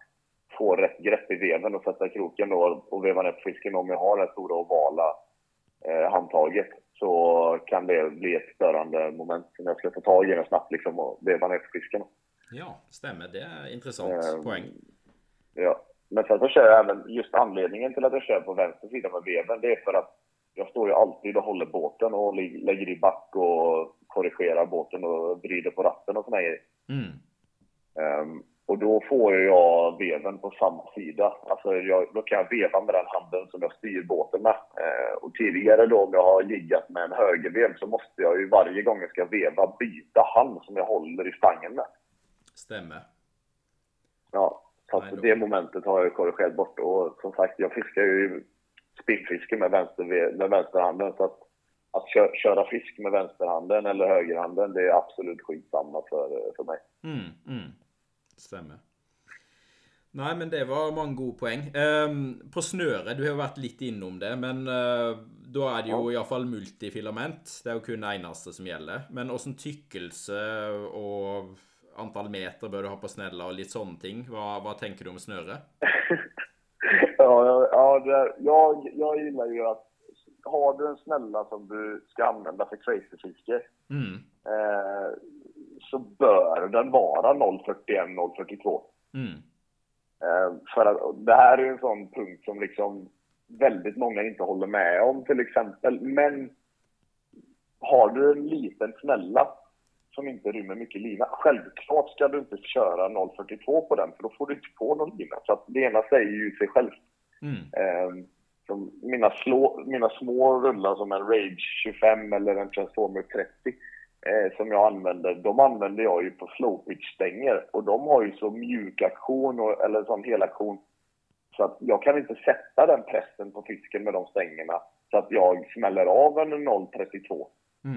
B: få rätt grepp i veven och sätta kroken då och veva ner på fisken. Om jag har det stora ovala eh, handtaget så kan det bli ett störande moment som jag ska få tag i den snabbt liksom och veva ner på fisken.
A: Ja, stämmer. Det är intressant
B: Eh,
A: poäng.
B: Ja. Men sen så kör jag även, just anledningen till att jag kör på vänster sida med veven, det är för att jag står ju alltid och håller båten och lägger i back och korrigerar båten och vrider på ratten och såna grejer.
A: Mm.
B: Ehm, och då får jag veven på samma sida. Alltså jag, då kan jag veva med den handen som jag styr båten med. Ehm, och tidigare då om jag har liggat med en högervev så måste jag ju varje gång jag ska veva byta hand som jag håller i stangen med.
A: Stämmer.
B: Ja, så att det momentet har jag korrigerat bort. Och som sagt, jag fiskar ju spinnfiske med, vänster, med vänsterhanden. Så att, att kö, köra fisk med vänsterhanden eller högerhanden, det är absolut skitsamma för, för mig.
A: Mm, mm. Stämmer. Nei, men det var mange gode poeng. Ehm, på snøre, du har vært litt innom det, men eh, da er det jo iallfall multifilament. Det er jo kun det eneste som gjelder. Men åssen tykkelse og antall meter bør du ha på snella og litt sånne ting? Hva, hva tenker du om snøre?
B: ja, ja, ja det, jag, jag gillar ju att har du en snälla som du ska använda för crazyfiske
A: Mm,
B: eh, så bör den vara 041-042.
A: mm,
B: Eh, för att det här är ju en sån punkt som liksom väldigt många inte håller med om till exempel. Men har du en liten snälla som inte rymmer mycket lina, självklart ska du inte köra 042 på den för då får du inte på någon lina. Så att det ena säger ju sig själv.
A: mm,
B: Eh, mina, slå, mina små rullar som en Rage 25 eller en Transformer 30 eh, som jag använder, de använder jag ju på slow pitch stänger och de har ju så mjuk aktion och, eller sån helaktion så att jag kan inte sätta den pressen på fisken med de stängerna så att jag smäller av en 032.
A: mm.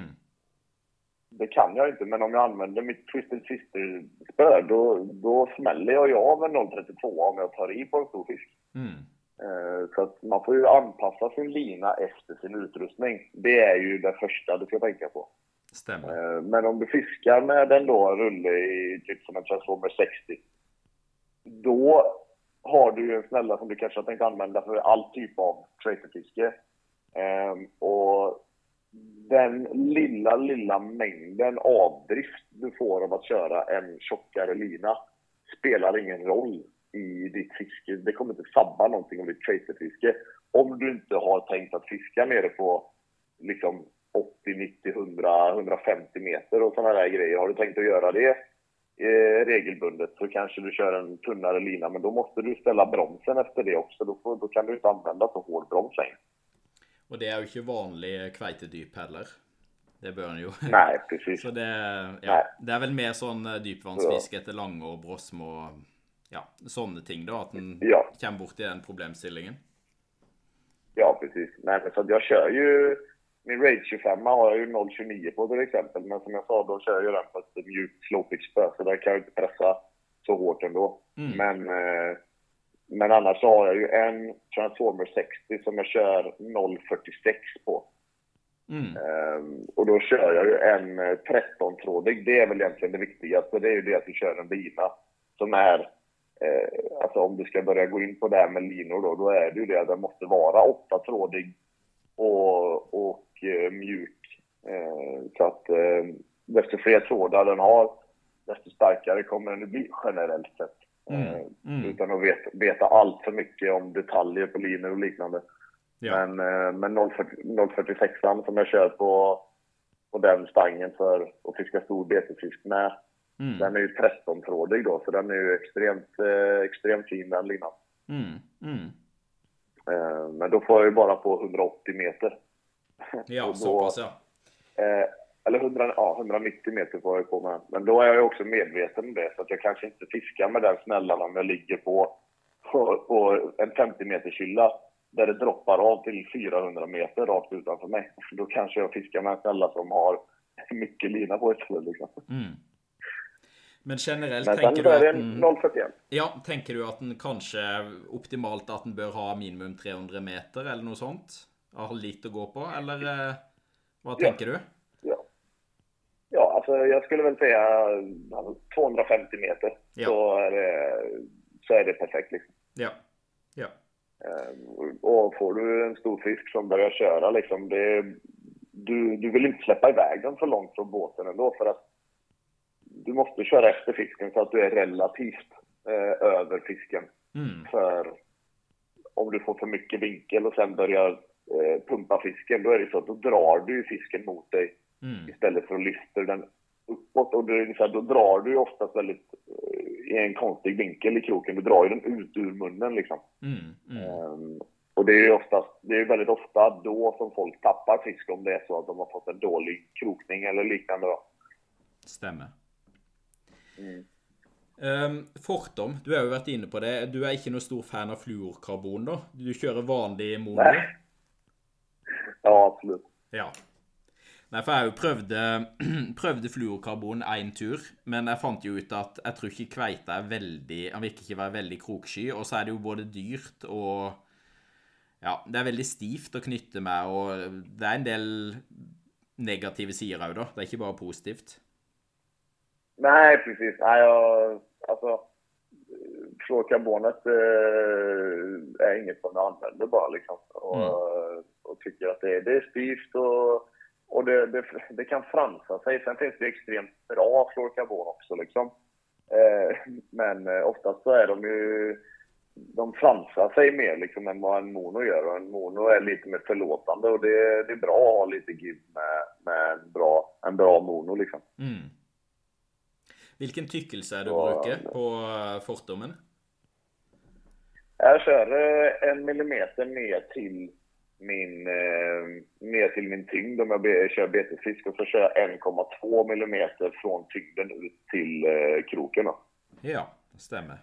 B: Det kan jag inte, men om jag använder mitt Twisted Sister-spö då, då smäller jag ju av en 032 om jag tar i på en stor fisk.
A: mm.
B: Eh, så att man får ju anpassa sin lina efter sin utrustning. Det är ju det första du ska tänka på.
A: Stämmer.
B: Eh, men om du fiskar med en då rulle i typ som en Transformer 60. Då har du ju en snälla som du kanske har tänkt använda för all typ av traderfiske. Ehm, och den lilla, lilla mängden avdrift du får av att köra en tjockare lina spelar ingen roll i ditt fiske. Det kommer inte sabba någonting om ditt tracerfiske. Om du inte har tänkt att fiska nere på liksom 80, 90, 100, 150 meter och sådana där grejer. Har du tänkt att göra det eh, regelbundet så kanske du kör en tunnare lina, men då måste du ställa bromsen efter det också. Då, får, då kan du inte använda så hård broms längre.
A: Och det är ju inte vanlig kveitedyp heller. Det bör den ju.
B: Nej, precis.
A: Så det, ja, det är väl mer sån eh, dypvannsfiske etter langår, brosm och ja, sånne ting då, att den
B: Ja.
A: kommer bort i den problemstillingen.
B: Ja, precis. Nej, men så jag kör ju... Min Rage 25 har jag ju 0,29 på till exempel. Men som jag sa, då kör jag den på ett mjukt slowpitch-spö. Så där kan jag inte pressa så hårt ändå.
A: Mm.
B: Men, eh, men annars har jag ju en Transformer 60 som jag kör 0,46 på.
A: Mm.
B: Ehm, och då kör jag ju en eh, 13-trådig. Det är väl egentligen det viktigaste. Det är ju det att du kör en lina som är... Eh, alltså om du ska börja gå in på det här med linor då, då är det ju det att den måste vara 8-trådig och, eh, mjuk. Eh, så att eh, desto fler trådar den har, desto starkare kommer den att bli generellt sett.
A: Mm.
B: Eh,
A: Mm.
B: Utan att veta, veta allt för mycket om detaljer på linor och liknande.
A: Ja.
B: Men, men 040 046 som jag kör på, på den stangen för att fiska stor betesfisk med.
A: Mm.
B: Den är ju 13-trådig då, så den är ju extremt, extremt fin den linan.
A: Mm. Mm.
B: Men då får jag ju bara på 180 meter.
A: Ja,
B: Och
A: så
B: då-
A: pass ja.
B: Eh, eller 100, ja, 190 meter får jag på med. Men då är jag ju också medveten om det, så att jag kanske inte fiskar med den snällan om jag ligger på, på, på en 50 meters hylla där det droppar av till 400 meter rakt utanför mig. Då kanske jag fiskar med en snälla som har mycket lina på istället. Liksom.
A: Mm. Men generellt
B: Men
A: tänker
B: så
A: du att
B: en
A: den,
B: 041.
A: ja, tänker du att den kanske optimalt att den bör ha minimum 300 meter eller något sånt? Ha lite att gå på eller eh, vad
B: Ja.
A: tänker du?
B: Ja. ja, alltså jag skulle väl säga alltså, 250 meter.
A: Ja.
B: Så, är det, så är det perfekt. Liksom.
A: Ja. Ja.
B: Eh, Och får du en stor fisk som börjar köra liksom, det, du, du vill inte släppa iväg den så långt från båten ändå för att du måste köra efter fisken så att du är relativt eh, över fisken.
A: Mm.
B: För om du får för mycket vinkel och sen börjar eh, pumpa fisken, då är det så att då drar du fisken mot dig
A: Mm.
B: istället för att lyfta den uppåt. Och det är ungefär, då drar du ju oftast väldigt eh, i en konstig vinkel i kroken. Du drar ju den ut ur munnen liksom.
A: Mm. Mm.
B: Ehm, och det är ju oftast, det är väldigt ofta då som folk tappar fisk om det är så att de har fått en dålig krokning eller liknande då.
A: Stämmer.
B: Mm.
A: Um, Fortom, du har ju varit inne på det. Du är inte någon stor fan av fluorkarbon då? Du kör vanlig mono?
B: Nej. Ja, absolut.
A: Ja. Nei, for jeg prøvde, prøvde fluorkarbon én tur, men jeg fant jo ut at jeg tror ikke kveite er veldig Han virker ikke være veldig kroksky, og så er det jo både dyrt og Ja, det er veldig stivt å knytte med, og det er en del negative sider òg, da. Det er ikke bare positivt.
B: Nej, precis. Nej, jag, alltså, fluorkarbonet eh, är inget som jag använder bara liksom. Och, och tycker att det, det är styvt och, och det, det, det kan fransa sig. Sen finns det extremt bra fluorkarbon också liksom. Eh, men eh, oftast så är de ju de fransar sig mer liksom än vad en mono gör. Och en mono är lite mer förlåtande och det, det är bra att ha lite give med, med en, bra, en bra mono liksom.
A: Mm. Hvilken tykkelse er det du
B: Ja, det-
A: på eh, fortommen?
B: Jag kör eh, en millimeter ner till min, eh, ner till min tyngd om jag kör betesfisk och så kör jag 1,2 millimeter från tyngden ut till eh, kroken. Då.
A: Ja, det stemmer.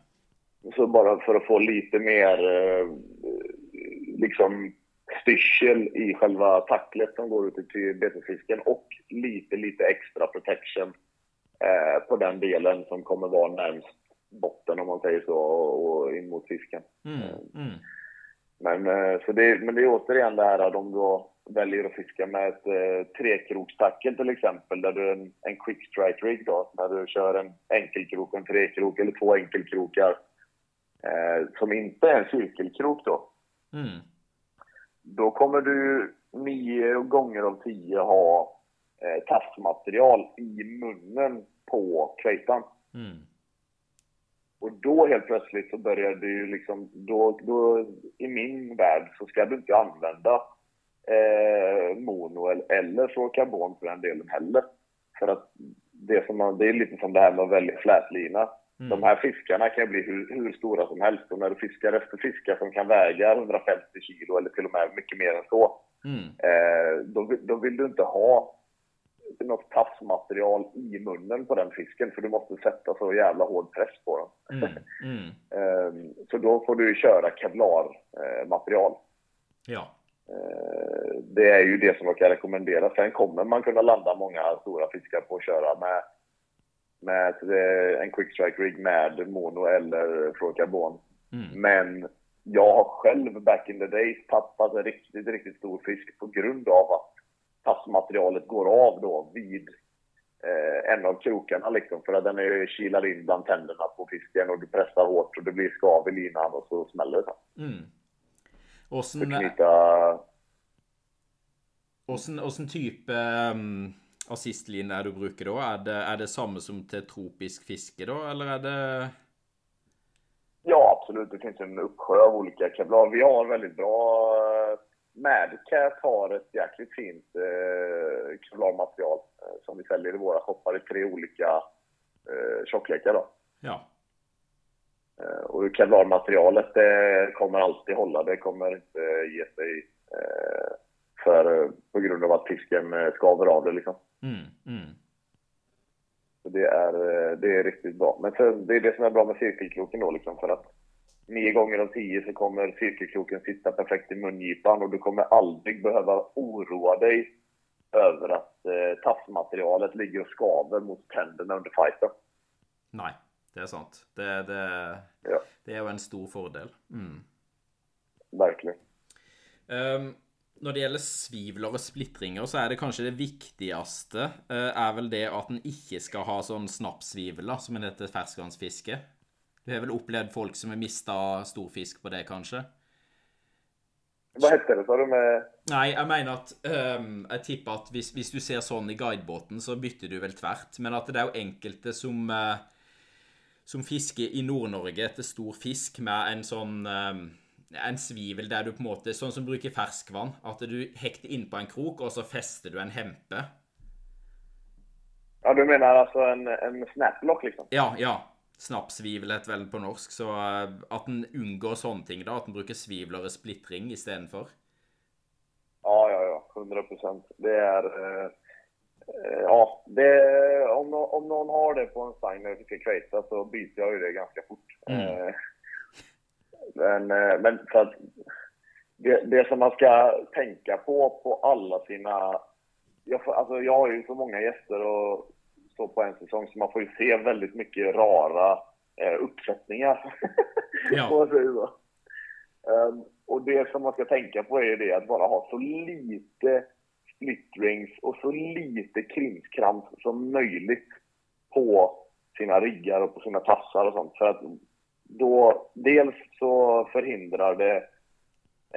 B: Så bara för att få lite mer liksom styrsel i själva tacklet som går ut till betesfisken och lite, lite extra protection eh, på den delen som kommer vara närmst botten om man säger så och in mot fisken.
A: Mm. Mm.
B: Men, eh, så det, men det är återigen det här att om du väljer att fiska med ett eh, trekrokstackel till exempel, där du en, en quick strike rig då, där du kör en enkelkrok, en trekrok eller två enkelkrokar eh, som inte är en cirkelkrok då.
A: Mm.
B: Då kommer du nio gånger av tio ha eh, tafsmaterial i munnen på kvejan.
A: Mm.
B: Och då helt plötsligt så börjar du liksom, då, då i min värld så ska du inte använda eh, mono eller, eller fluorokarbon för den delen heller. För att det, som man, det är lite som det här med att välja flätlina.
A: Mm.
B: De här fiskarna kan bli hur, hur stora som helst och när du fiskar efter fiskar som kan väga 150 kilo eller till och med mycket mer än så,
A: Mm.
B: eh, då, då vill du inte ha något tafsmaterial i munnen på den fisken för du måste sätta så jävla hård press på den.
A: Mm. Mm.
B: Ehm, Så då får du köra kevlarmaterial.
A: Ja.
B: Eh, Det är ju det som jag kan rekommendera. Sen kommer man kunna landa många stora fiskar på att köra med, med eh, en quick strike rig med mono eller fluorokarbon.
A: Mm.
B: Men jag har själv back in the days tappat en riktigt, riktigt stor fisk på grund av att passmaterialet går av då vid eh, en av krokarna liksom. För att den är kilar in bland tänderna på fisken och du pressar hårt och det blir skav i linan och så smäller det.
A: Mm.
B: Så
A: Åssen,
B: knyta...
A: åssen, åssen type um, assistline er du bruker da? Er det, er det samme som til tropisk fiske da, eller er det
B: Ja, absolut. Det finns en uppsjö av olika kevlar. Vi har väldigt bra... eh, Madcat har ett jäkligt fint eh, kevlarmaterial eh, som vi säljer i våra shoppar i tre olika eh, tjocklekar. Då.
A: Ja.
B: Eh, och kevlarmaterialet det kommer alltid hålla. Det kommer inte ge sig eh, för, på grund av att fisken eh, skaver av det. Liksom.
A: Mm. Mm.
B: Så det är, eh, det är riktigt bra. Men sen, det är det som är bra med cirkelkroken då liksom för att nio gånger av tio så kommer cirkelkroken sitta perfekt i mungipan och du kommer aldrig behöva oroa dig över att eh, tafsmaterialet ligger och skaver mot tänderna under fighten.
A: Nei, det er sant. Det, det,
B: Ja,
A: det er jo en stor fordel. Mm.
B: verkligen.
A: Um, når det gjelder svivler og splitringer, så er det kanskje det viktigste eh, er vel det at en ikke skal ha sånn snappsvivler, som en heter ferskvannsfiske. Du har vel opplevd folk som har mista stor fisk på det, kanskje?
B: Vad hette det sa du med...
A: Nei, jeg mener at ehm, Jeg tipper at hvis, hvis du ser sånn i guidebåten, så bytter du vel tvert. Men at det er jo enkelte som eh, Som fisker i Nord-Norge etter stor fisk med en sånn ehm, En svivel der du på en måte Sånn som bruker ferskvann. At du hekter innpå en krok, og så fester du en hempe.
B: Ja, du menar alltså en, en snaplock liksom?
A: Ja, ja. Snappsvivel heter vel på norsk. Så eh, at en unngår sånne ting, da. At en bruker svivler og splittring istedenfor.
B: Ja, ja, ja. 100 procent. Det är... Eh, eh, ja, det, om, om någon har det på en stang när jag fiskar kveita så byter jag ju det ganska fort.
A: Mm.
B: Eh, men, men för att det, det som man ska tänka på på alla sina... Jag, alltså jag har ju så många gäster och så på en säsong så man får ju se väldigt mycket rara eh, uppsättningar.
A: Ja.
B: Om man säger så. Ehm, och det som man ska tänka på är det att bara ha så lite splittrings och så lite krimskrams som möjligt på sina riggar och på sina tassar och sånt. För att då, dels så förhindrar det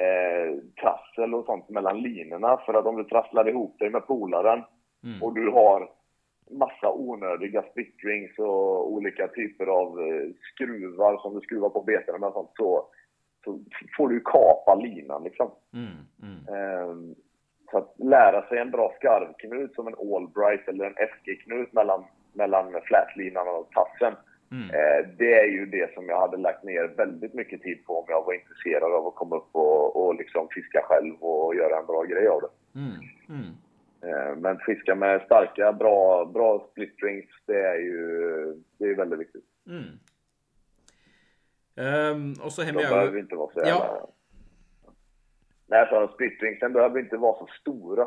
B: eh, trassel och sånt mellan linorna. För att om du trasslar ihop dig med polaren
A: Mm.
B: och du har massa onödiga splittrings och olika typer av eh, skruvar som du skruvar på beten med sånt så, så får du kapa linan liksom.
A: Mm. Mm.
B: Ehm, så att lära sig en bra skarvknut som en Allbright eller en FG-knut mellan, mellan flätlinan och tassen.
A: Mm.
B: Eh, det är ju det som jag hade lagt ner väldigt mycket tid på om jag var intresserad av att komma upp och, och liksom fiska själv och göra en bra grej av det. Eh, Men fiska med starka, bra, bra splittrings, det är ju det är väldigt viktigt.
A: Mm. Ehm, og så har
B: De behöver inte vara så
A: Ja.
B: jävla... Nej, så splittringsen behöver inte vara så stora.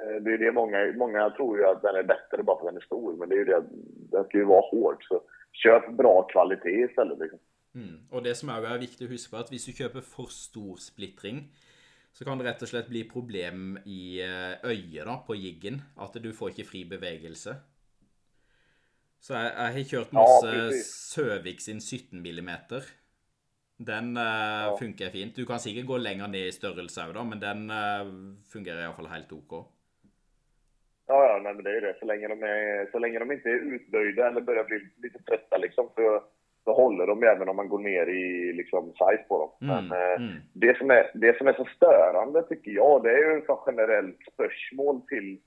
B: Eh, Det är det många, många tror ju att den är bättre bara för att den är stor, men det är ju det att den ska ju vara hård. Så köp bra kvalitet istället. Liksom.
A: Mm. Og det som også er viktig å huske på, at hvis du kjøper for stor splittring, så kan det rett og slett bli problem i eh, øyet da, på jiggen. At du får ikke fri bevegelse. Så jeg, jeg har kjørt masse
B: precis.
A: Søvik sin 17 mm. Den eh, funker fint. Du kan sikkert gå lenger ned i størrelse òg, men den eh, fungerer iallfall helt OK.
B: Ja, ja nej, men det är ju det. Så länge, de är, så länge de inte är utböjda eller börjar bli lite trötta liksom, så, så håller de även om man går ner i liksom, size på dem.
A: Mm,
B: Men eh,
A: mm.
B: det, som är, det som är så störande tycker jag, det är ju sån generellt spörsmål till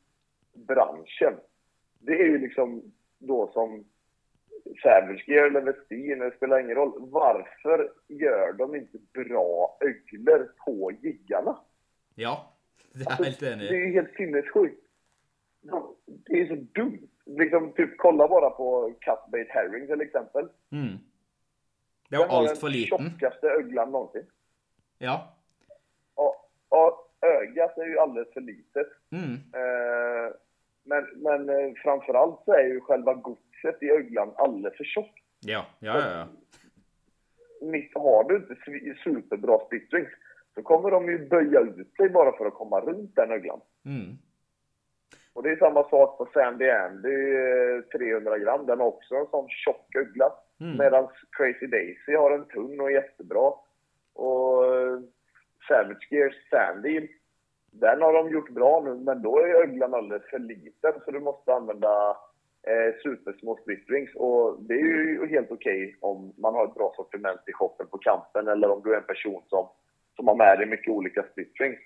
B: branschen. Det är ju liksom då som Savage Gear eller Westin, det spelar ingen roll. Varför gör de inte bra öglor på jiggarna?
A: Ja, det helt enig
B: Det är ju helt sinnessjukt. De- Det är så dumt. Liksom, typ, kolla bara på Cutbait Herring till exempel.
A: Mm. Det er
B: Den
A: jo
B: har
A: altfor
B: den
A: liten.
B: tjockaste öglan någonsin.
A: Ja.
B: Och, och ögat är ju alldeles för litet.
A: Mm.
B: Eh, men men eh, framförallt så är ju själva godset i öglan alldeles för tjockt.
A: Ja, ja, ja. ja.
B: Mitt, har du inte superbra splittrings så kommer de ju böja ut sig bara för att komma runt den öglan.
A: Mm.
B: Och det är samma sak på Sandy Andy eh, 300 gram. Den har också en sån tjock ögla.
A: Mm.
B: Medan Crazy Daisy har en tunn och jättebra. Och eh, Savage Gears Sandy, den har de gjort bra nu, men då är öglan alldeles för liten så du måste använda eh, supersmå splittrings. Och det är ju helt okej om man har ett bra sortiment i shoppen på kampen eller om du är en person som, som har med dig mycket olika splittrings.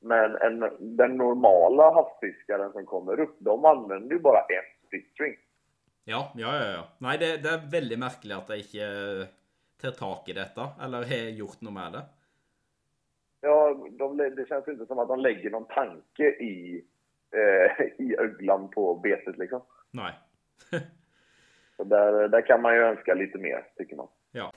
B: Men en, den normala havsfiskaren som kommer upp, de använder ju bara en splittring.
A: Ja, ja, ja. ja. Nei, det, det er veldig merkelig at jeg ikke tar tak i dette, eller har gjort noe med det.
B: Ja, de, det känns inte som att de lägger någon tanke i, eh, i öglan på betet liksom.
A: Nei.
B: Så där, där kan man ju önska lite mer, tycker man.
A: Ja.